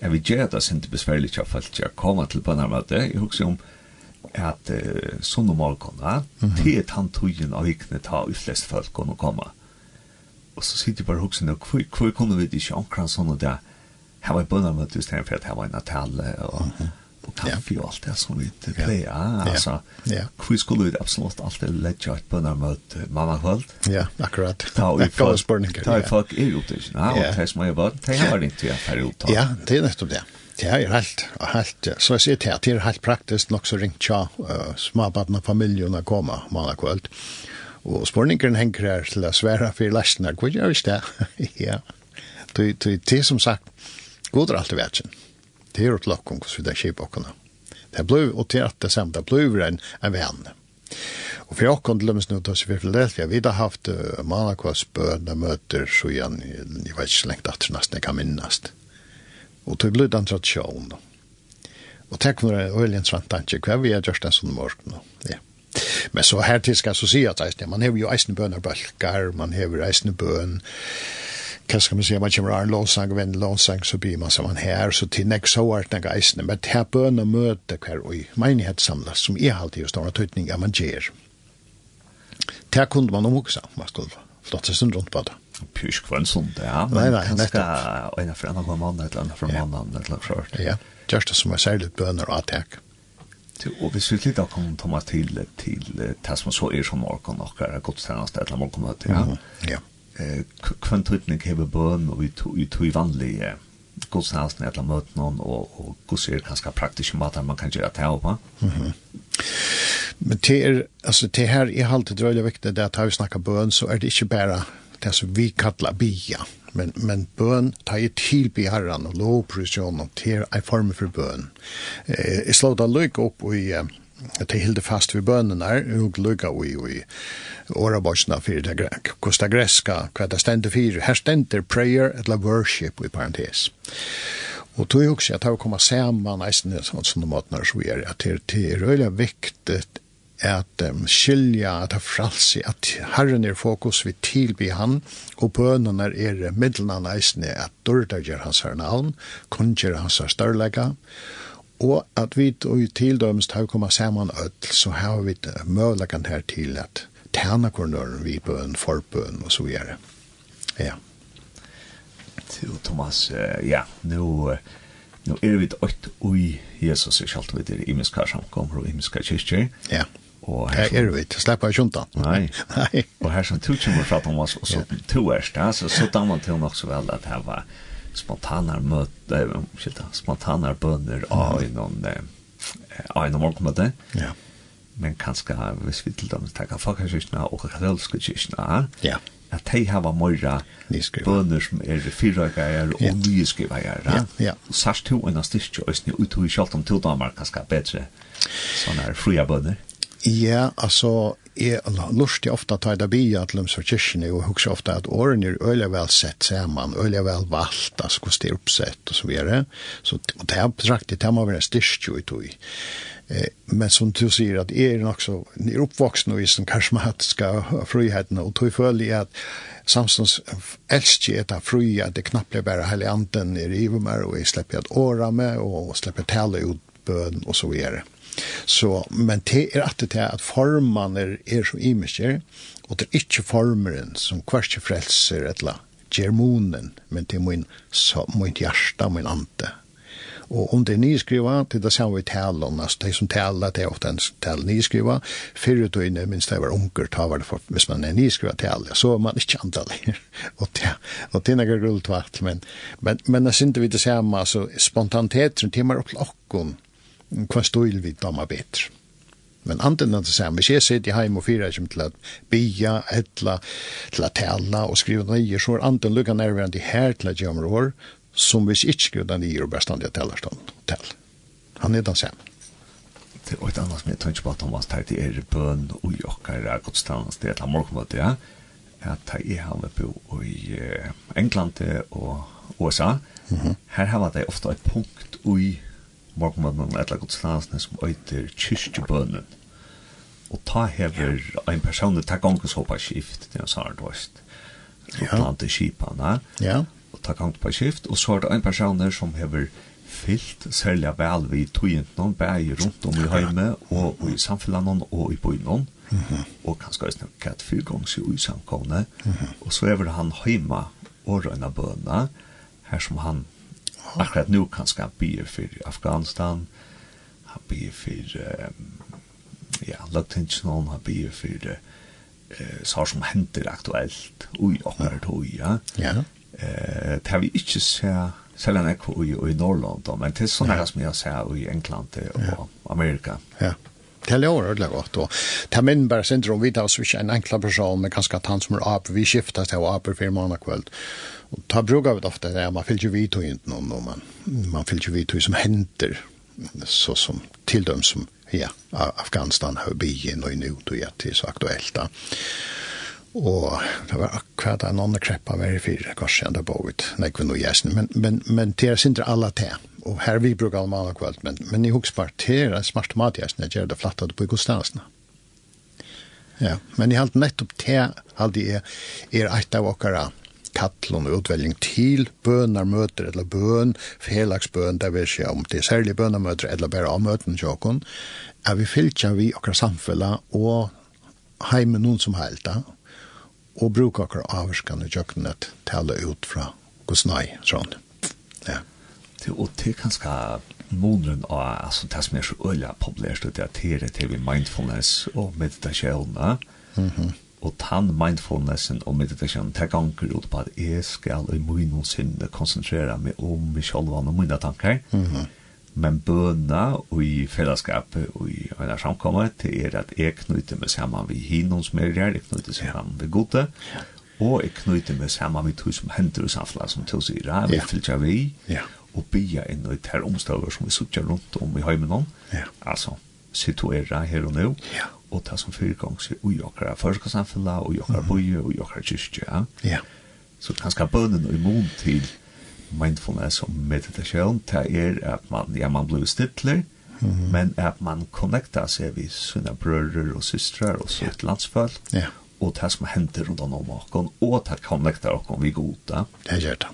jeg vil gjøre det sin til besværlig til folk til å komme til på en annen. Jeg husker om at uh, sånne morgenen, mm -hmm. det er tantøyen av vikene ta i flest folk kunne komme. Og så sitter jeg bare og husker, hvor, hvor kunne vi ikke omkring sånne der? Her var jeg på en annen i stedet for at her var en natale, og... Mm -hmm og kaffe og alt det som vi til pleier. Yeah. Altså, yeah. hvor skulle vi absolutt alltid ledja et bønner mot mamma kvöld? Ja, akkurat. Ta og folk, spurninger, ta og folk er ute, ikke? Ja, og det som er bønn, det har ikke jeg her ute. Ja, det er nettopp det. Det er helt, helt, så jeg sier til at det er helt praktisk nok så ringt tja uh, smabaden og familien å komme mamma kvöld. Og spørningen henger her til å svære for lastene. Hvor gjør vi det? ja. Det er som sagt, god er alltid vært sin det er et lokk om hvordan vi där kipbockarna. Det blev, og til at det samme, det blev en, en vän. Och för jag kunde lämnas nu att vi förlät, vi har haft uh, Manakvas böna møter, så igjen, jeg vet ikke lengt at det nästan jag kan minnas. Och det blev en tradition då. Och tack vare en öjlig intressant tanke, hva vi har gjort en sånn morgen. nu. Ja. Men så her til skal jeg så si at man har jo eisne bönar balkar, man har eisne bøn, hva skal man si, man kommer av en lånsang, og en lånsang, så blir man sammen her, så til nek så er det geisene, men det er bøn og møte hver og menighet samlet, som er alltid jo stående tøytning av man gjør. Det kunne man omhugsa, man skulle flotte stund rundt på det. Pysk var en sånn, ja. Nei, nei, nettopp. Ena fra en mann, et eller annet fra mannen, et eller annet fra Ja, just det som er særlig bønner og attak. Og hvis vi litt da kan komme til til det som så er som morgen, og er godstjeneste, et eller annet morgen, ja. Ja, ja eh kvann tutning hevur bøn og við tui vanlig eh Guds hausen eller møte og, og Guds er kanskje praktiske måter man kan gjøre det på. Mhm. Men det er, altså det her er alltid drøylig viktig, det at vi snakker bøn, så er det ikke bare det som vi kallar bia, men, men bøn tar i til herran og lovprosjonen, og er en form for bøn. Eh, jeg slår da lykke opp i, de hilde fast vid bønene og lukka vi i åraborsene for det kosta greska, hva det stender for, her stender prayer eller worship i parentes. Og tog også at jeg kommer sammen eisen i sånne måtene så er at det er røyla viktig at um, skilja, at ha fralsi, at Herren er fokus vi tilby han, og bønene er middelen av eisene at gjør hans her navn, kunngjør hans her størlega, Og at vi i tildømst har kommet sammen ødel, så har vi mølagen her til at tæna kornøren vi bøn, forbøn og så videre. Ja. Till Thomas, ja, nu, nu er vi et ui Jesus, jeg skjalt vi til imenska samkommer og imenska kyrkjer. Ja. Og her er vi, släppa slipper Nej. ikke Nei. Nei. Og her som du kommer fra Thomas, og så två er det, så, så dammer til nok så vel at her var spontana möte, äh, ursäkta, spontanar bönder av i någon eh av någon morgonmöte. Ja. Men kanske hvis vi till dem tacka för kanske och katolska kyrkan. Ja. Att de har mera bönder som är fyrrökare och nyskrivare. Ja, ja. Och särskilt hur en av styrkja och snu ut hur kjallt om till Danmark kanske bättre sådana här fria bönder. Ja, alltså jeg lustig ofta ta jeg da blir at lømmer kyrkene, og husker ofta at årene er øyelig vel sett sammen, øyelig vel valgt, altså hvordan det er oppsett og så videre. Så og det er sagt, det må være styrst jo i tog. Eh, men som du sier, at er nok så, jeg er oppvoksen og i sin karismatiska friheten, og tog følge at samstånds elsker jeg etter fri, at det knapt blir bare heilig anden i rivet meg, og jeg slipper at åra med, og slipper tale ut bøn og så videre. Mm Så, men det er at det er at formaner er så imisker, og det er ikke formeren som hverst frelser etla germonen, men det er min, min hjärsta, min ante. Og om det er nyskriva, det er det samme vi taler om, altså de som taler, det er ofte en tal nyskriva, fyrre to inne, minst det var unger, ta var det for, hvis man er nyskriva taler, så er man ikke andalig. og det, og det er noe rullt vart, men, men, men jeg synes vi det samme, altså spontaniteten, det er man opp til okken, hva stål vi dama betre. Men anden er det samme. Hvis jeg sitter hjemme og fyrer ikke til å bya, etla, til å tala og skrive nøyer, så er anden lukka nærværende her til å gjøre år, som hvis ikke skriva den nøyer og bare standig at tala til. Han er den samme. Det er et annet som jeg tenker på at han var stert i er bøn og jokker er godstavn sted til morgenmøte, ja. At jeg har med på i England og USA. Her har det ofte et punkt i morgenmannen eller godslasene som øyter kyrkjebønnen. Og ta hever en person, ta gongens hoppa skift, det er sånn, du vet, plante skipene, ja. og ta gongens på skift, og så er det en person som hever fyllt særlig vel vi togentene, bæger rundt om i heime, og, og i samfunnet og i bøyene, Mm -hmm. og kanskje også noe katt fyrgångs i uisamkomne, mm -hmm. og så er han heima og røyna bøna, her som han akkurat nu kanskje han bier for Afghanistan, han bier for um, ja, Løgtingsnån, han bier for uh, så som henter aktuelt ui okkar tog, ja. Ja. Eh, det har vi ikke sett selv om jeg i, i Norrland, men det er sånne ja. som jeg ser i England og Amerika. Ja. Det låter ordentlig godt, og det min bare syndrom, vi da, ikke en enkla person, men ganske at han som er oppe, vi skifter til å oppe fire måneder kveld. Og da bruker vi det ofte, ja, man fyller ikke vidt og ikke noen, man, man fyller ikke vidt som henter, så som til dem som, ja, Afghanistan har byen og nu, og ja, det er så aktuelt da. Ja og det var akkurat en annen kreppa var i fire, kanskje enda på ut, når vi nå gjesten, men, men, men det er sindre alla til. og her vi brukar alle mann kvöld, men, men i hokspart, det er smart mat jeg gjør det flattet på i godstansene. Ja, men i halt nettopp te, halde jeg, er eit av okkara kattlån og utveljning til bønarmøter eller bøn, felagsbøn, det vil si om det er særlig bønarmøter eller bare avmøten til okken, er vi fylkja vi okkara samfella og heimen noen som helta, og bruka akkur avskan i kjøkkenet tala ut fra gusnai, sånn. Ja. Det, og det er ganske måneden av, altså det som er så øyla populært, det er tere til vi mindfulness og meditasjoner. Mm -hmm. Og tann mindfulnessen og meditasjonen tar ganger ut på at jeg skal i munnen sinne konsentrere meg om meg selv og mine tanker. Mm -hmm men bøna og i fellesskap og i en samkomme til er at jeg knyter meg sammen vi er her, jeg knyter meg sammen vi gode, og jeg knyter meg sammen vi to som henter og samfunnet som til to sier, vi fylker vi, og bya inn i ter omstøver som vi sitter rundt om i heimen om, ja. altså situera her og nå, ja. og ta som fyrgangser og jokkere forskarsamfunnet, og jokkere bøye, ui jokkere kyrkja, ja. Så kanskje bønnen og imot til mindfulness og meditation, det er at man, ja, man blir stittler, mm -hmm. men at man connectar seg vi sina brødre og systrar og sitt yeah. landsfølg, yeah. og det som hender rundt om åkken, og det connectar åkken vi goda. Det gjør det.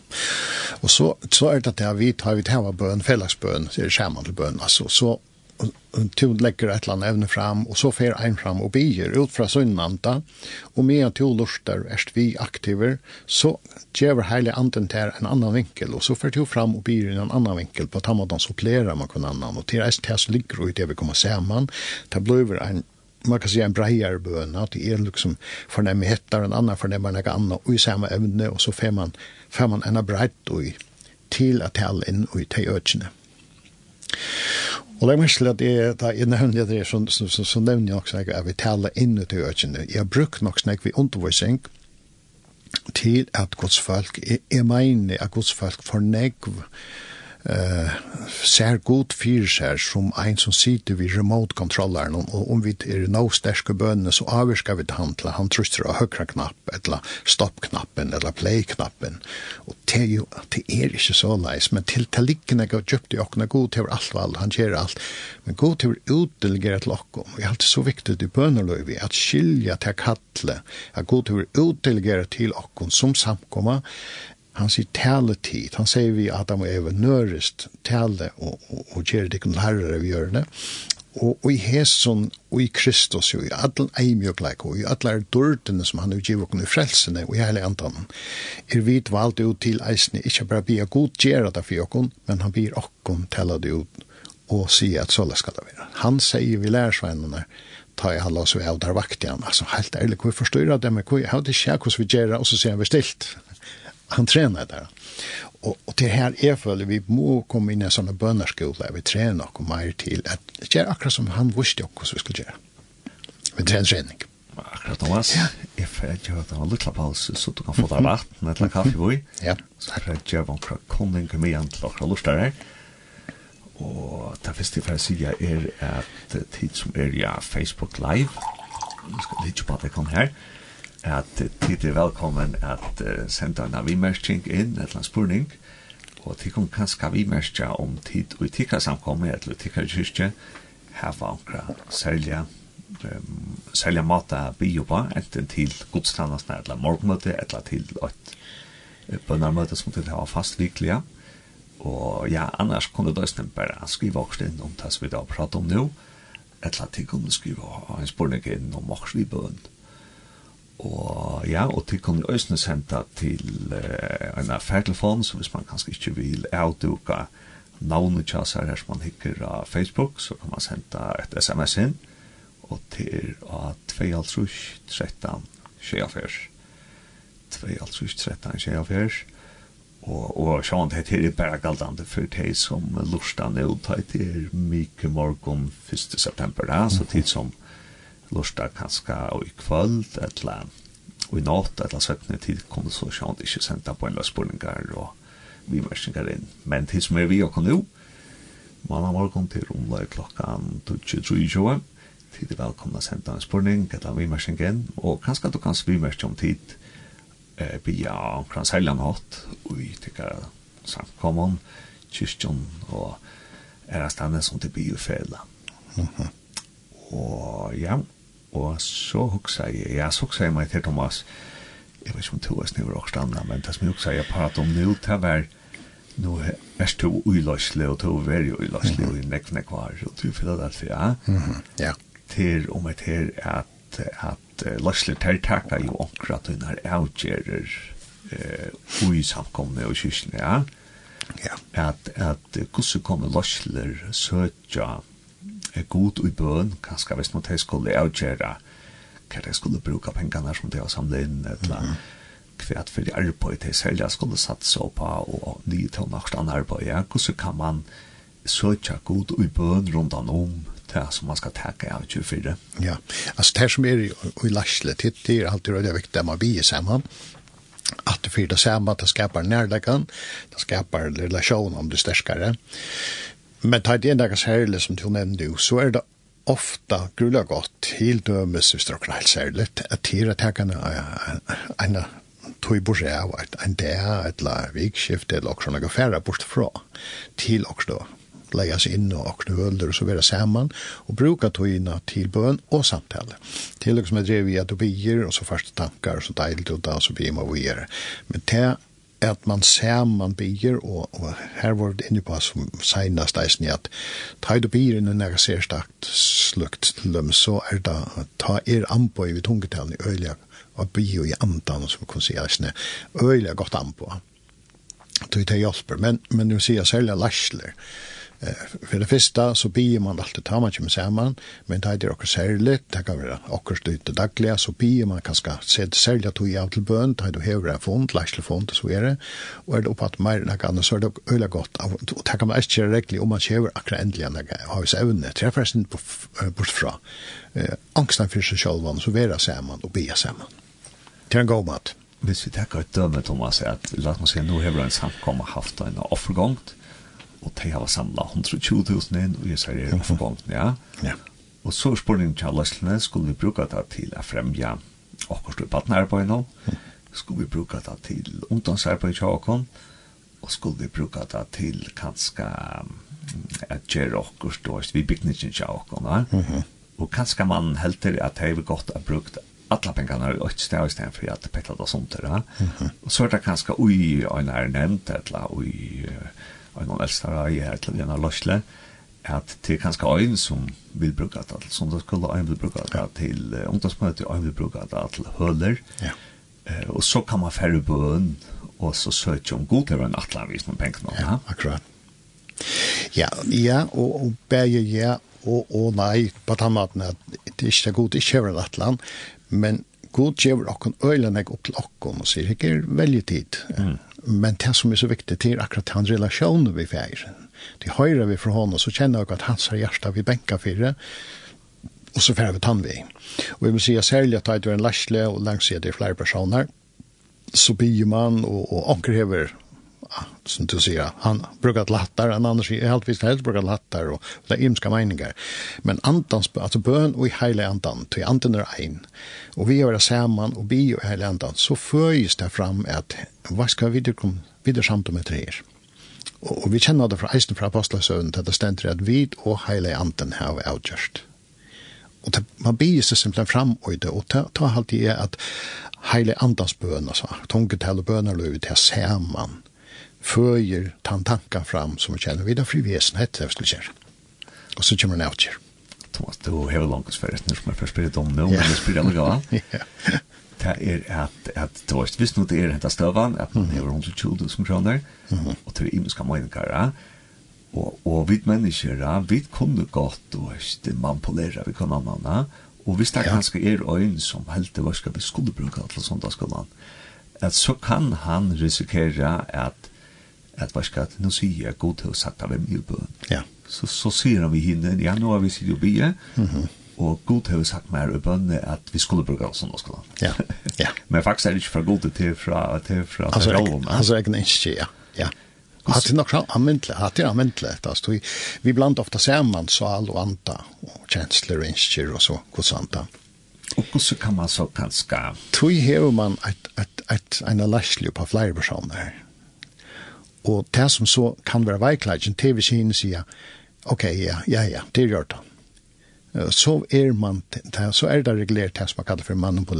Og så, så er det at vi tar vi til å bøn, fellesbøn, så er det skjermende bøn, altså, så tu lägger ett land även fram och så fer en fram och bier ut från sunnanta och med to lustar erst vi aktiver så ger hela anden till en annan vinkel och så fer tu fram och bier i en annan vinkel. På tammadan supplera man kan annan. Och till rest här så ligger ut det vi kommer samman ta blöver en man kan säga en brejare bön att det är liksom förnämmer hettar en annan förnämmer något annan och i samma ämne och så får man, får man en brejt och till att tala in och i te. Og det er mest at jeg, da jeg nevner det, så, så, så, så nevner jeg også at vi taler inn i økene. Jeg har brukt nok snakk vi undervisning til at godsfolk, jeg, jeg mener at godsfolk fornegv, eh ser god fyr ser som ein som sitter vid remote kontrolleren og om vi er no sterke bønne så avvirker vi det handla han trusser av høyre knapp eller stopp-knappen eller play-knappen og det er jo det er ikke så leis men til til likken jeg har kjøpt i god til alt valg han gjør alt men god til utdelger at lokko og vi er alltid så viktig i bønerløy at skilja til kattle at god til utdelger til åkken som samkomma han sier tale tid. Han sier vi at han må eva nørest tale og, og, og gjøre det ikke lærere vi gjør det. Og, og i Heson og i Kristus og i alle eimjøkleik og i alle dårdene som han har givet oss i frelsene og i hele andan er vi valgt ut til eisene ikke bare bia god gjøre det for oss men han blir oss tale det ut og sier at så skal det være. Han sier vi lærersveinene ta i alla oss vi av der vakt igjen. Altså, helt ærlig, hvor forstyrer det med hvor jeg det skjedd hvordan vi gjør, det og så sier han vi stilt han tränar där. Och, och det här är för vi må komma in i en sån bönarskola. Vi tränar och mer till att göra akkurat som han visste också så vi skulle göra. Vi tränar träning. Akkurat Thomas. Ja. Jag får att göra en liten paus så du kan få dig vatten eller kaffe i Ja. Så får jag göra en kronning med igen till akkurat lustar här. Och det första jag får si er at tid som är ja, Facebook Live, nu ska jeg litt på det jeg kom her, at tid er velkommen at uh, senda en avimerking inn, et eller annet spurning, og tid kan kanskje avimerskja om tid og tikka samkommet, eller tikka kyrkje, her var ankra særlig um, særlig mata bio på, enten til godstandasne, eller morgenmøte, eller til et bønnermøte som til å ha fast vikliga. Og ja, annars kunne døysten bare skrive også inn om det som vi da prater om nå, eller til kunne skriva en spurning inn om også i bønn. Og ja, og til kan øsne senda til uh, en affærtelefon, så hvis man kanskje ikke vil avduka navnet tjas her som man hikker av Facebook, så kan man senda et sms inn, og til av 2.13 skjeafer. 2.13 skjeafer. Og, og sånn, det er bare galdande for de som lursdagen er uttatt, det er mye morgen 1. september, da, så tid som lusta kanska og i kvöld etla og i natt etla søkne tid kom så sjant ikkje senda på en løs spurningar og vi mersingar inn men tid som er vi og nu manna morgon til omla i klokkan 23.20 tid er velkomna senda en spurning etla vi og kanska du kan vi om tid eh, via omkran seljan hatt og vi tykkar samkommon kyrkjon og er stande som til biofela. Mhm. Og ja, Og så hugsa jeg, ja, så hugsa jeg meg til Thomas, jeg vet ikke om to er sniver og stanna, men det som jeg hugsa jeg parat om nu, det var, nu er to uiløsle, og to er jo uiløsle, og nek, nek, var, og to Philadelphia, ja, til om et her at, at løsle ter takka jo akkurat hun her avgjerer ui samkomne og kyrkene, ja, at, at hvordan kommer løsler søtja, er god i bøn, kanskje hvis man skulle avgjøre hva de skulle bruke pengene som de har samlet inn, eller mm -hmm. for de arbeid de selv skulle satse på, og nye til nokst annet arbeid, ja, hvordan kan man søke god i bøn rundt om det som man skal takke av 24. Ja, altså det som er i, i Lasle, det er alltid veldig viktig at man blir sammen, at det fyrir det samme, det skapar nærlegan, det skapar relasjonen om det sterskare. Men tar det en dags herlig som du nevnte jo, så er det ofta grulla gott, helt dømes hvis det er helt særlig, at tira tekene en tog bort av en dag, et la vikskift, eller også noe færre bort fra, til også da, lejas inn og akne høler og så vera saman, og bruka togina til bøn og samtale. Til og med drev vi at du bier, og så første tankar, og så deilig og da, og så bier man og. Men det at man saman bier, og, og her var det inne på som senast eisen i at ta i byr enn ser særstakt slukt til dem, så er det ta er anpå i tungetalen i øyla, og bier i andan, som kan kunne si eisen, øyla godt anpå. Det er hjelper, men, men nu sier jeg særlig larsler, Eh, för det första så bier man alltid ta man kommer samman, men det är också særlig, det kan vara också lite dagliga, så bier man kanske sett særlig at du er til bøn, det är du hever en fond, läsla fond och så är det, Och är det oppe at mer enn annat så är det öliga gott. Och det kan man inte göra regelig om man kör akkurat ändliga när det har vi evne, träffar er forresten bortfra, Eh, angsten för sig själva, så vera samman och bier samman. Det är en god mat. Hvis vi tenker et døme, Thomas, at la oss si, nå vi en samkommet haft en offergångt, og de har samlet 120.000 inn, og jeg sier det er forgångt, ja. Ja. Og så spørningen til løslene skulle vi bruke det til å fremja akkurat i partnerarbeid nå, skulle vi bruke det til ungdomsarbeid til åkken, og skulle vi bruke det til kanskje at gjøre akkurat, og vi bygde ikke til åkken, ja. Og kanskje man helter at det er godt å bruke alla pengarna i ett ställe istället för att petta det sånt där. Och så är det kanske oj, en är nämnt eller oj, en noen elskere i her til Lena Løsle, at det er kanskje øyn som vil bruke det til, som det skulle øyn vil bruke det til uh, ungdomsmøte, øyn vil bruke det til høler, ja. Eh, og så kan man færre bøen, og så søke om godere enn atlanvis med pengene. Ja, akkurat. Ja, ja, og, og bæge ja, og, og nei, på den måten at det er ikke god, det er ikke over atlan, men god gjør okken øylen jeg opp til okken og sier, ikke er veldig tid. Mm men det som er så viktig til akkurat han relasjon vi feir. Det høyre vi fra hånden, så kjenner jeg at hans har hjärsta vi benka fire, og så færre vi tann vi. Og vi må si, jeg særlig at det er en lærsle, og langt er det flere personer, så blir man, og, og anker hever som du säger, han brukar lattar, en annars är helt visst helst brukar lattar och det är imska meningar. Men antans, alltså bön och i hela andan, till andan är en. Och vi gör det samman och bi och hela andan, så föjs det fram att vad ska vi komma vidare samt om tre er? Og, og vi kjenner det fra eisen fra apostlasøvn til det stender at vi og heile anten har avgjørst. Og det, man blir seg simpelthen fram i det, og det tar alltid er at heile andans bøn, altså, tungetall og bønner til det er saman føyer tan tanka fram som vi kjenner vidare fri vesen hette det skulle kjære. Og så kommer den av kjære. Thomas, du har langt spørret når som jeg først spyrir om nå, men jeg spyrir om det ja. Det er at, at du Thomas, hvis nå det er hentet støvan, at man har 120 000 kroner, og til imenska møyningare, og, og vi mennesker, ja, vi kunne godt, du og manipulera, vi kunne annan, og hvis det kanskje er øyn som helt det var skal vi skulle bruke til sånt da av skolan, at så kan han risikere at at hva skal nu säga jag god til å sagt av en bøn. Ja. Så så ser vi hinne nå har vi sitter och be. Mhm. Och god har sagt mer i bönne at vi skulle bruke oss som skola. Ja. Ja. Men faktisk er det ikke fra god til till från till från alltså jag alltså jag inte ja. Ja. Att det nog användligt, att det användligt alltså vi vi bland ofta samman så all och anta kjensler og instyr og så hvordan anta. Og hvordan kan man så kanske? Tui hör man et, et, et, en lastlig på flere personer Og det som så kan være veikleidjen, det vil si sier, ok, ja, ja, ja, det gjør det. Så er, man, så er det regulert det som man kallar for mannen på.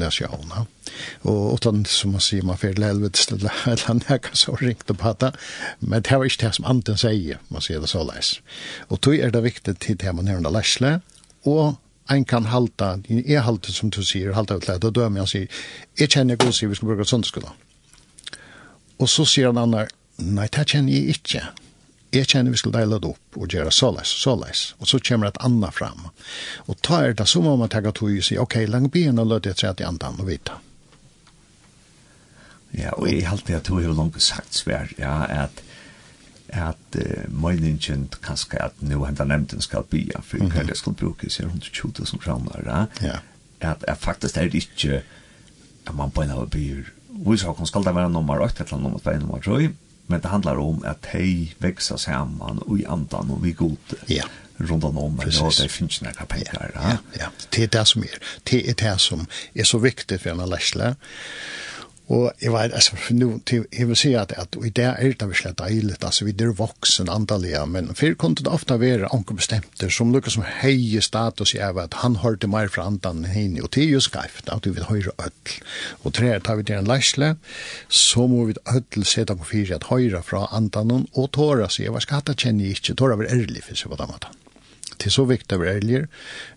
Og utan som man sier, man fyrir helvetes til eller nekka så ringt på det. men det var ikke det som anten sier, man sier det så leis. Og tog er det viktig til det man nevner lesle, og en kan halta, jeg halta som du sier, halta utleid, og dømer han sier, jeg kjenner god sier vi skal bruka sundskulla. Og så sier han annar, nei, det kjenner jeg ikke. Jeg kjenner vi skal deile det opp og gjøre såleis, såleis. Og så kommer et annet fram. Og ta er det, så må man tagga tog og si, ok, lang byen og løte jeg tre til andan og vite. Ja, og jeg halte at du har langt sagt svær, ja, at at uh, møyningen kanskje at nå hentan nevnten skal bya, for mm -hmm. hva skal bruke seg 120 000 kroner, ja. ja. At, at faktisk er det ikke at man bare byr, vi skal det være nummer 8 eller nummer 2, nummer 3, men det handlar om att hej växa samman och i andan och vi god Ja. Runt om men ja, det finns några pengar. Ja, ja. Det är det som är det är det som är så viktigt för en läsla. Og jeg vet, altså, nu, til, jeg vil si at, at i det er det virkelig deilig, altså, vi er voksen andalige, men før kunne det ofte være anker bestemte, som noe som heie status i av at han hørte mer fra andan henne, og det er jo skreft, at vi vil høre ødel. Og tre, tar vi til en leisle, så må vi ødel sette på fire at høyre fra andan, og tåra, så jeg var skatt, kjenner jeg ikke, tåra var ærlig, for seg på den måten det er så viktigt att vara ärligare.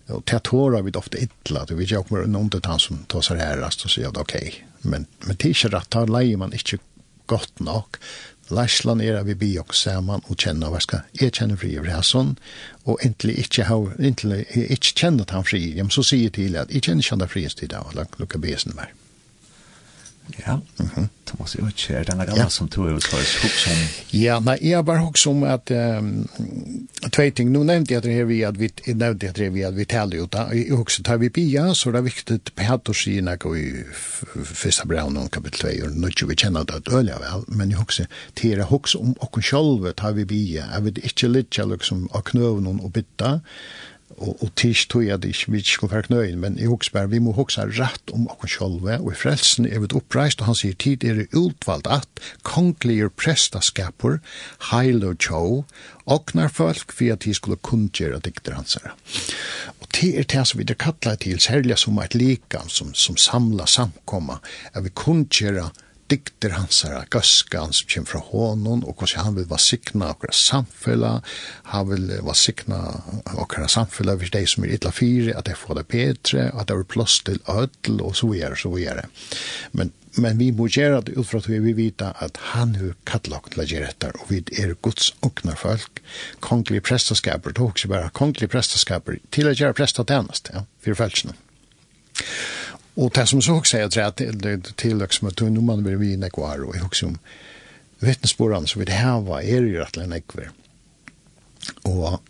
Och det tårar vi ofte ytla, att vi gör noen til han som tar seg här, og sier at ok, men, men det är ikke rett, da leier man inte gott nok. Lærslan er vi bi og saman og kjenner hva skal jeg kjenne fri over hæsson, og egentlig ikke, ha, egentlig ikke kjenne at han fri, så sier til at jeg kjenner ikke han fri i stedet, og lukka besen meg. Ja, mm. Thomas, jag vet inte, den här gamla ja. som tror jag hos ett som... Ja, nej, jag bara hos om at Um, tve ting, nu nämnde jag det här vi at vi nämnde det här vi at vi talar ut. Jag også tar vi bia, så det är viktigt på hatt och sina gå i første brev noen kapitel 2, og nå ikke vi kjenner att det ölja vel, men jeg også också jeg hos om och själva tar vi bia, jeg vet ikke litt jeg liksom av knövnen og bytta, og, og tisch tog at ikke, vi ikke skulle være knøyen, men i Hoksberg, vi må hoksa rett om okken sjølve og i frelsen er vi oppreist, og han sier tid er det utvalgt at kongelige prestaskaper, heil og tjå, oknar folk, for at de skulle kundgjøre dikter hans her. Og det er det som vi er kattlet til, særlig som et likam, som, som samla samkomma, at vi kundgjøre dikter dikter hans her, gøska hans som kommer fra hånden, og hvordan han vil vasikna akkurat samfunnet, han vil vasikna akkurat samfunnet hvis de som er ytla fire, at de får det petre, at det er plass til ødel, og så videre, så videre. Men, men vi må gjøre det ut fra at vi vil vite at han har kattelagt til å gjøre dette, og vi er gods okna folk, kongelige prestaskaper, det er også bare kongelige prestaskaper, til å gjøre prestatjenest, ja, for feltsene. Og det som så också jag tror att det tillväxt med tunn man vil vi inne og jeg husker om vittnesbörden som vi det er jo rett og rätt Og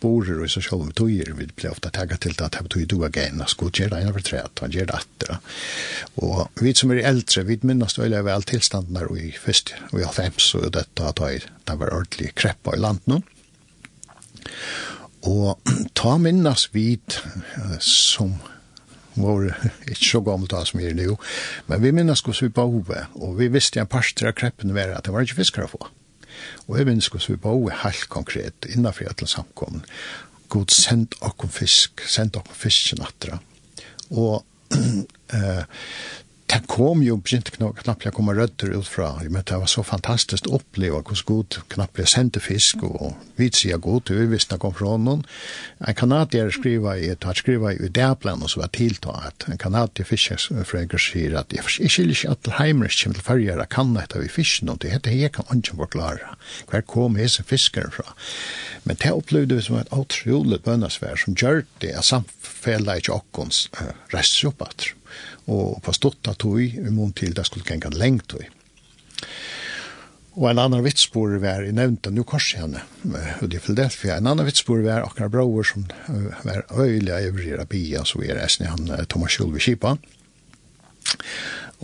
kvar. og så selv om själva tojer vi blir ofta tagget til at jeg betyder du again og skulle gjøre det ene for tre, överträtt han gjør det. Och vi som er eldre, vi minns väl väl tillstånd när i först og i fem og dette at det var ordentlig kreppa i landet nå. Og ta minnes vi som var ikke så gammelt da som vi er nå, men vi minnes hvordan vi på og vi visste en par av kreppene var at det var ikke fiskere å få. Og jeg minnes hvordan vi på helt konkret, innenfor etter samkommen, god sendt okkom fisk, send okkom fisk til nattra. Og eh, det kom ju begynt knappt jag kommer rötter ut fra. men det var så fantastiskt å oppleve hur god knappt jeg sendte fisk och vi sier god till vi visste kom från någon. En kanadier skriva i ett skriver i Däplan og så var tilltaget. En kanadier fiskefränker säger att jag skiljer inte att heimrisk kommer till färgare kan detta vi fisk någon. Det heter jeg kan ikke forklare Hver kom hese fiskaren fra. Men det opplevde vi som et otroligt bønnesvær som gjør det at samfellet i Jokkons äh, rest og på stått av tog, i mån til det skulle genga lengt tog. Og en annan vitspor var, i nevnta nu kors henne, og det er det, en annan vitsbor var akkurat bror som var øyla i Eurera Bia, så er det han Thomas Kjolvi Kipa.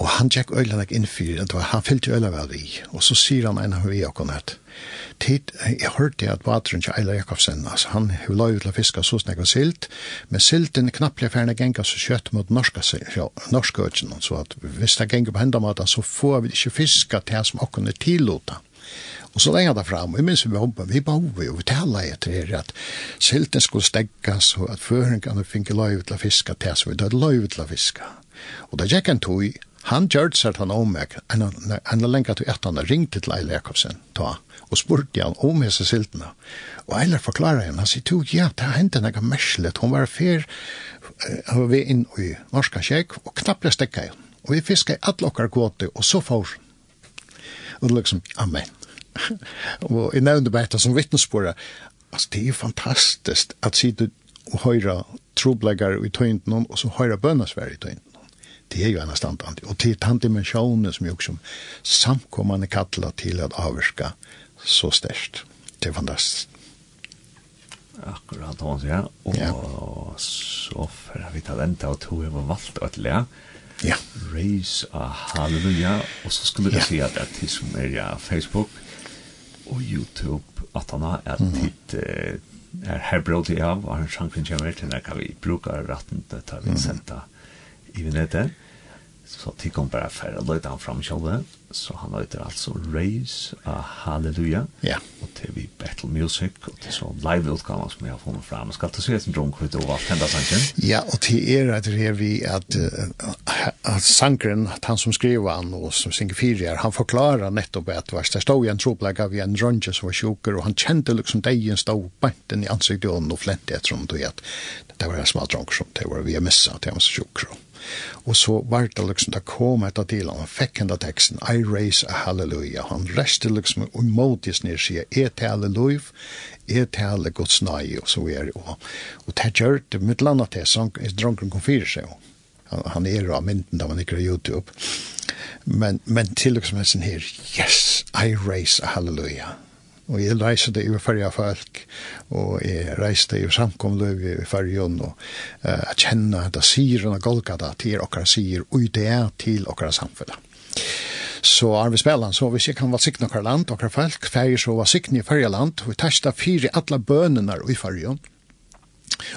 Og han tjekk øyla inn var han fyllt øyla vel vi. og så sier han en av vi okkur at, tid, jeg hørte at vateren til Eila Jakobsen, altså han har lov til å fiske så snakk og silt, men silten knapple ferne genga så kjøtt mot norska, norska øyla, så at hvis det genga på hendamaten, så får vi ikke fiska til som okkur er tillåta. Og så lenge det fram, og minns vi hoppa, vi behove jo, vi tala etter her at silten skulle steggas, og at føringene finke løyve til å fiska til som vi død løyve til å fiska. Og da gikk en tog, Han gjorde seg han om meg, enn han lenger til etter han ringte til Eile Jakobsen, ta, og spurte han om hese siltene. Og Eile forklarer henne, han sier, du, ja, det har hendt noe egen merslet, hun var fer, uh, vi inn i norska kjekk, og knapple stekka henne. Og vi fiskar i alle okkar gåte, og så får Og det liksom, amen. og jeg nevnte bare som vittnesbordet, altså, det er fantastisk at sitte og høyra trobleggar i tøynden, og så høyra bønnesvær i tøynden det är ju annars standant. til den dimensjonen som jo som samkommende kattler til at avverka så størst. Det er fantastisk. Akkurat hans, ja. Og ja. så får vi talenta og to var valgt å til, ja. Raise a hallelujah. Og så skulle jeg ja. si at det er til som er ja, Facebook og YouTube, at han har er tid er her bråd i av, og han sjanker kommer til når vi bruker retten til å ta vi senta i vinnetet. Så de kom bare for å løte han frem selv. Så han løte altså Raise a Hallelujah. Ja. Og til vi Battle Music, og til så live utgave som jeg har funnet frem. Skal du se et drunk ut og alt enda sangen? Ja, og til er at det er vi at, at sangren, at han som skriver han og som synger fire han forklarer nettopp at det stod i en troplegg av en runge som var sjuker, og han kjente liksom deg en stod benten i ansiktet og flente etter om du vet. det var en smal drunk som det var vi har misset, han var så og Og så var det liksom, det kom etter til, han fikk enda teksten, I raise a hallelujah. Han reste liksom, og måtes ned sier, jeg taler lov, jeg taler Guds nøye, og så er det. Og, og det gjør det, mitt land at så sang, dronken kom fire seg, han, han er av mynden da man ikke har YouTube. Men, men til liksom, her, yes, I raise a hallelujah og jeg reiser det over færre folk, og jeg reiser det i samkomløy i færgen, og uh, jeg kjenner at det sier og Golgata til okkara sier, og det er til okkara samfunnet. Så er vi arbeidsspillene, så hvis jeg kan være siktene okkara land, okkara folk, færger så var siktene i færre land, og vi testa fire alle bønene i færgen,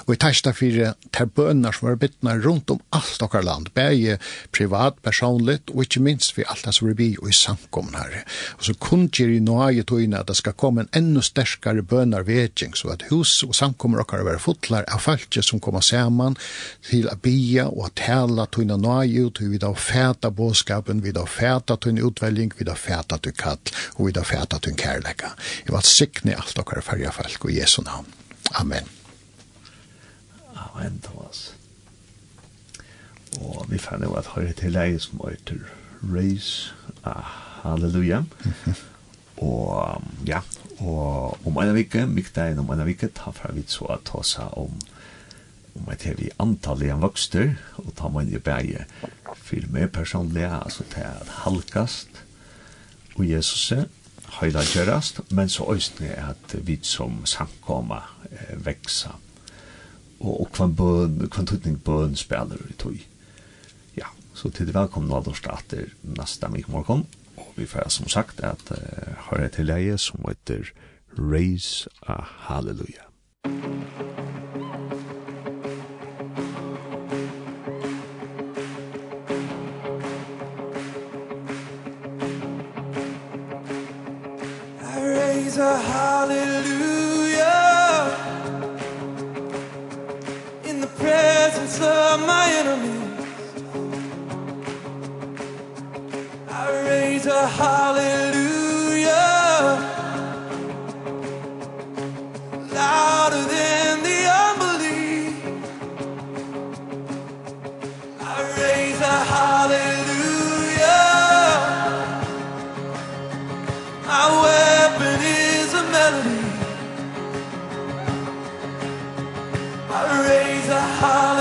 Og i tæsta fyrir ter bønnar som er bytna rundt om alt okkar land, bægi privat, personligt, og ikkje minst vi alt som er bi og i samkomna her. Og så kundgjer i noaie tøyna at det skal komme en enda sterkare bønnar vedjeng, så at hus og samkommer okkar er fotlar av falkje som kommer saman til a bia og a tala tøyna noaie ut, vi da fæta båskapen, vi da fæta tøyna utveljing, vi da fæta tøyna kall, og vi da fæta tøyna kærleika. Jeg var sikne alt okkar færja falk og Jesu navn. Amen har hendt oss. Og vi fann jo at høyre til deg som heter Raise ah, Halleluja. og ja, og om en vike, mykdagen om en vike, ta fra vi så at ta seg om om at vi antallet igjen vokster, og ta man jo bæge for meg personlig, altså til at halkast og Jesus er høyla kjørast, men så øyne at vi som samkommer eh, vekser og, og kvann bøn, kvann tutning bøn spelar i tøy. Ja, så til det velkomne av dårst starter neste mye morgen, og vi får som sagt at uh, har til leie som heter Raise a Hallelujah. I raise a hallelujah conquer my enemies I raise a hallelujah. Louder than the unbelief. I raise a hallelujah. My weapon is a melody. I raise a hallelujah.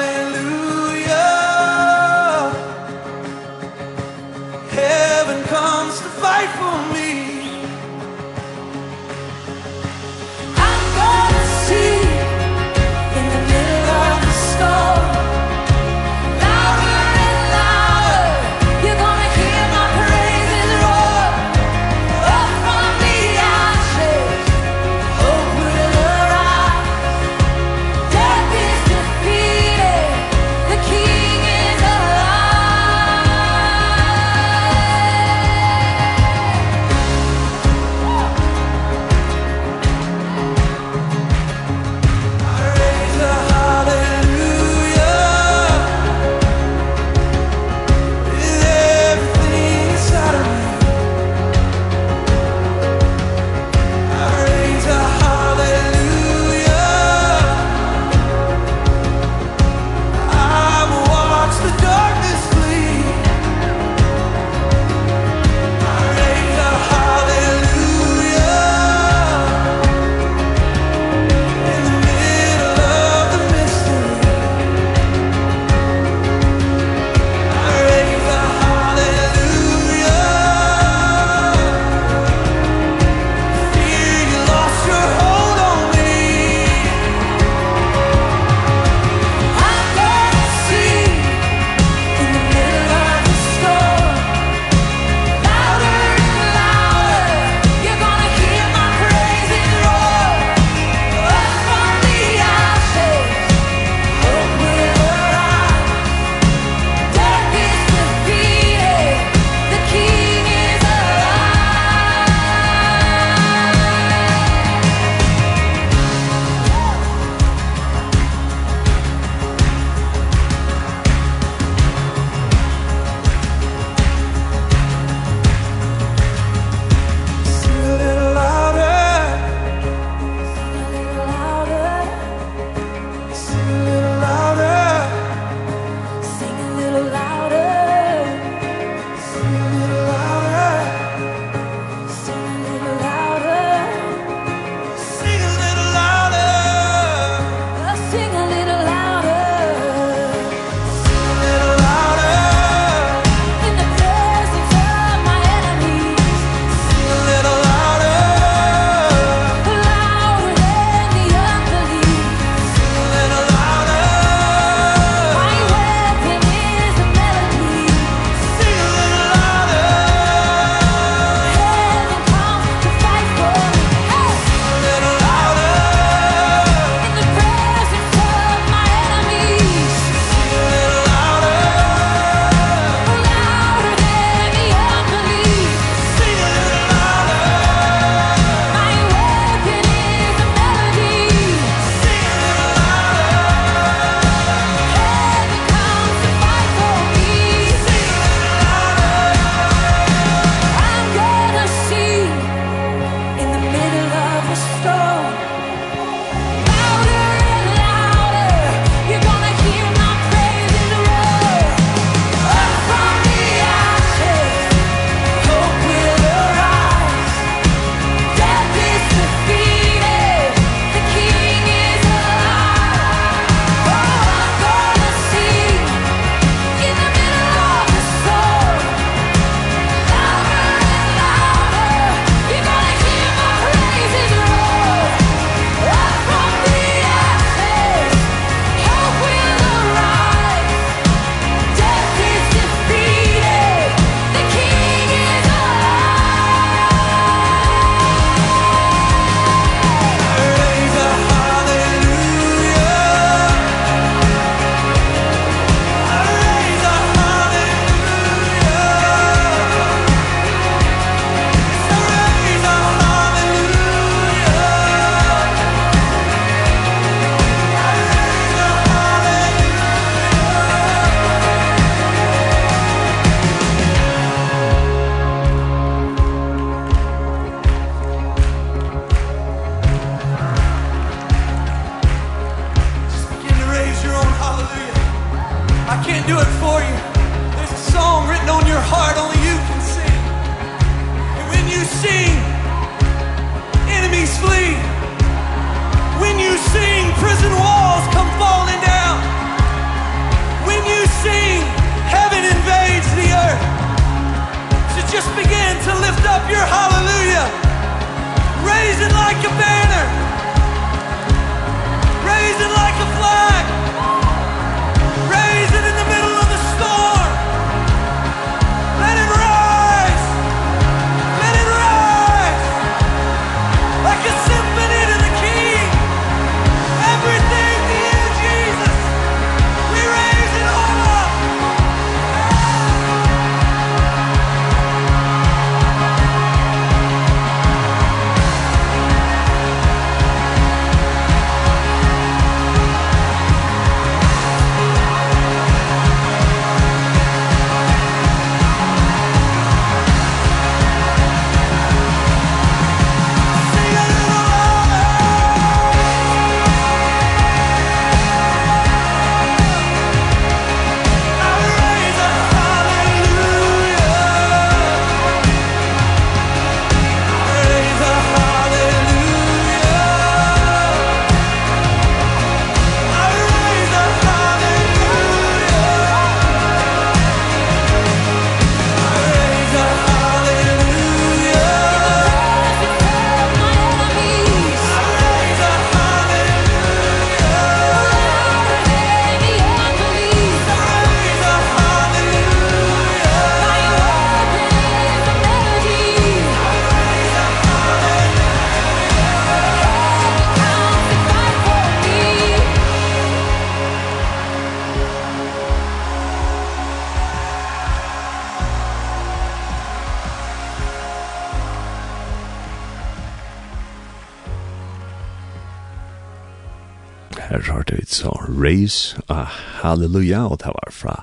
Raise a Hallelujah, og det var fra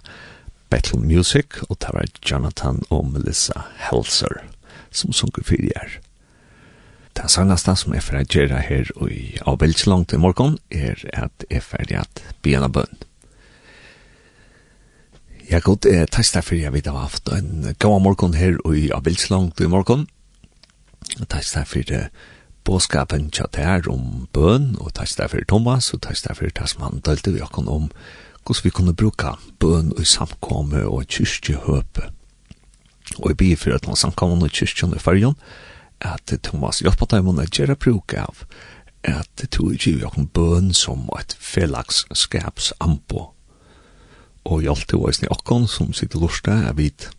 Battle Music, og det var Jonathan og Melissa Helser som sunker fyrir her. Det sannasta som er fyrir gjerra her og i avvelds langt i morgon er at er ferdig at bjena bønn. Jeg god eh, testa fyrir jeg vidt av haft en gaua morgon her og i avvelds langt i morgon. Testa fyrir båskapen tja der om bøn, og takk der for Thomas, og takk der for takk som han delte vi akkurat om hvordan vi kunne bruka bøn og samkomme og kyrkjehøpe. Og jeg blir for at han samkomme og kyrkjene i fargen, at Thomas hjelper dem å gjøre bruk av at to ikke vi akkurat bøn som et fellagskapsambo. Og hjelper det også i akkurat som sitter lortet, jeg vet,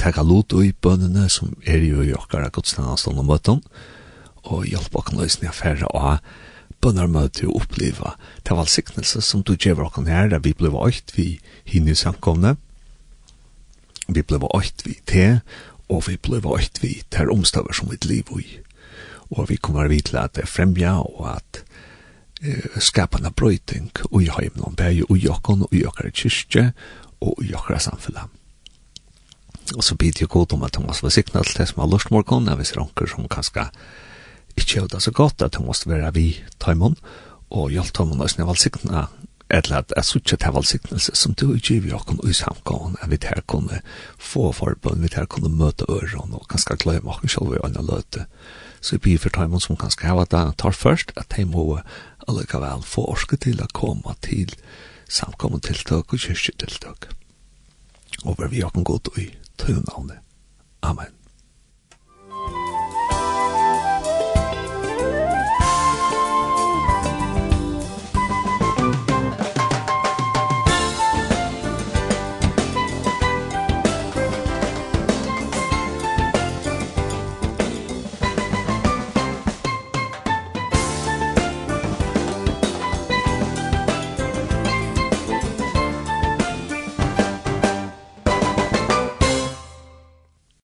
taka lot i bønnene som er jo i okkara godstandastånd og møtten, og hjelpe okken løsning av færre og bønner møte og oppleva til valgsiktelse som du gjør okken her, der vi ble øyt vi hinne i samkomne, vi ble øyt vi te, og vi ble øyt vi til omstøver som vi liv i. Og vi kommer vi til at det fremja og at skapa skapende brøyting og i heimen, og i og i okkara kyrkje og i okkara samfunnet. Og så bidde jeg god om at Thomas var sikna til det som har lust morgon, av visse ronker som kanskje ikke gjør det så godt, at hun måste være vi taimon, og hjelp taimon og snøy valsikna, eller at jeg suttet til valsiknelse som du ikke gjør okken i samgående, at vi her kunne få forbund, vi her kunne møte øren, og kanskje glemme okken selv i andre løte. Så jeg bidde for taimon som kanskje hava det tar først, at de må allikevel få orske til å komme til samkommet tiltak og kyrkje tiltak. Og var vi okken godt i tøyden navnet. Amen.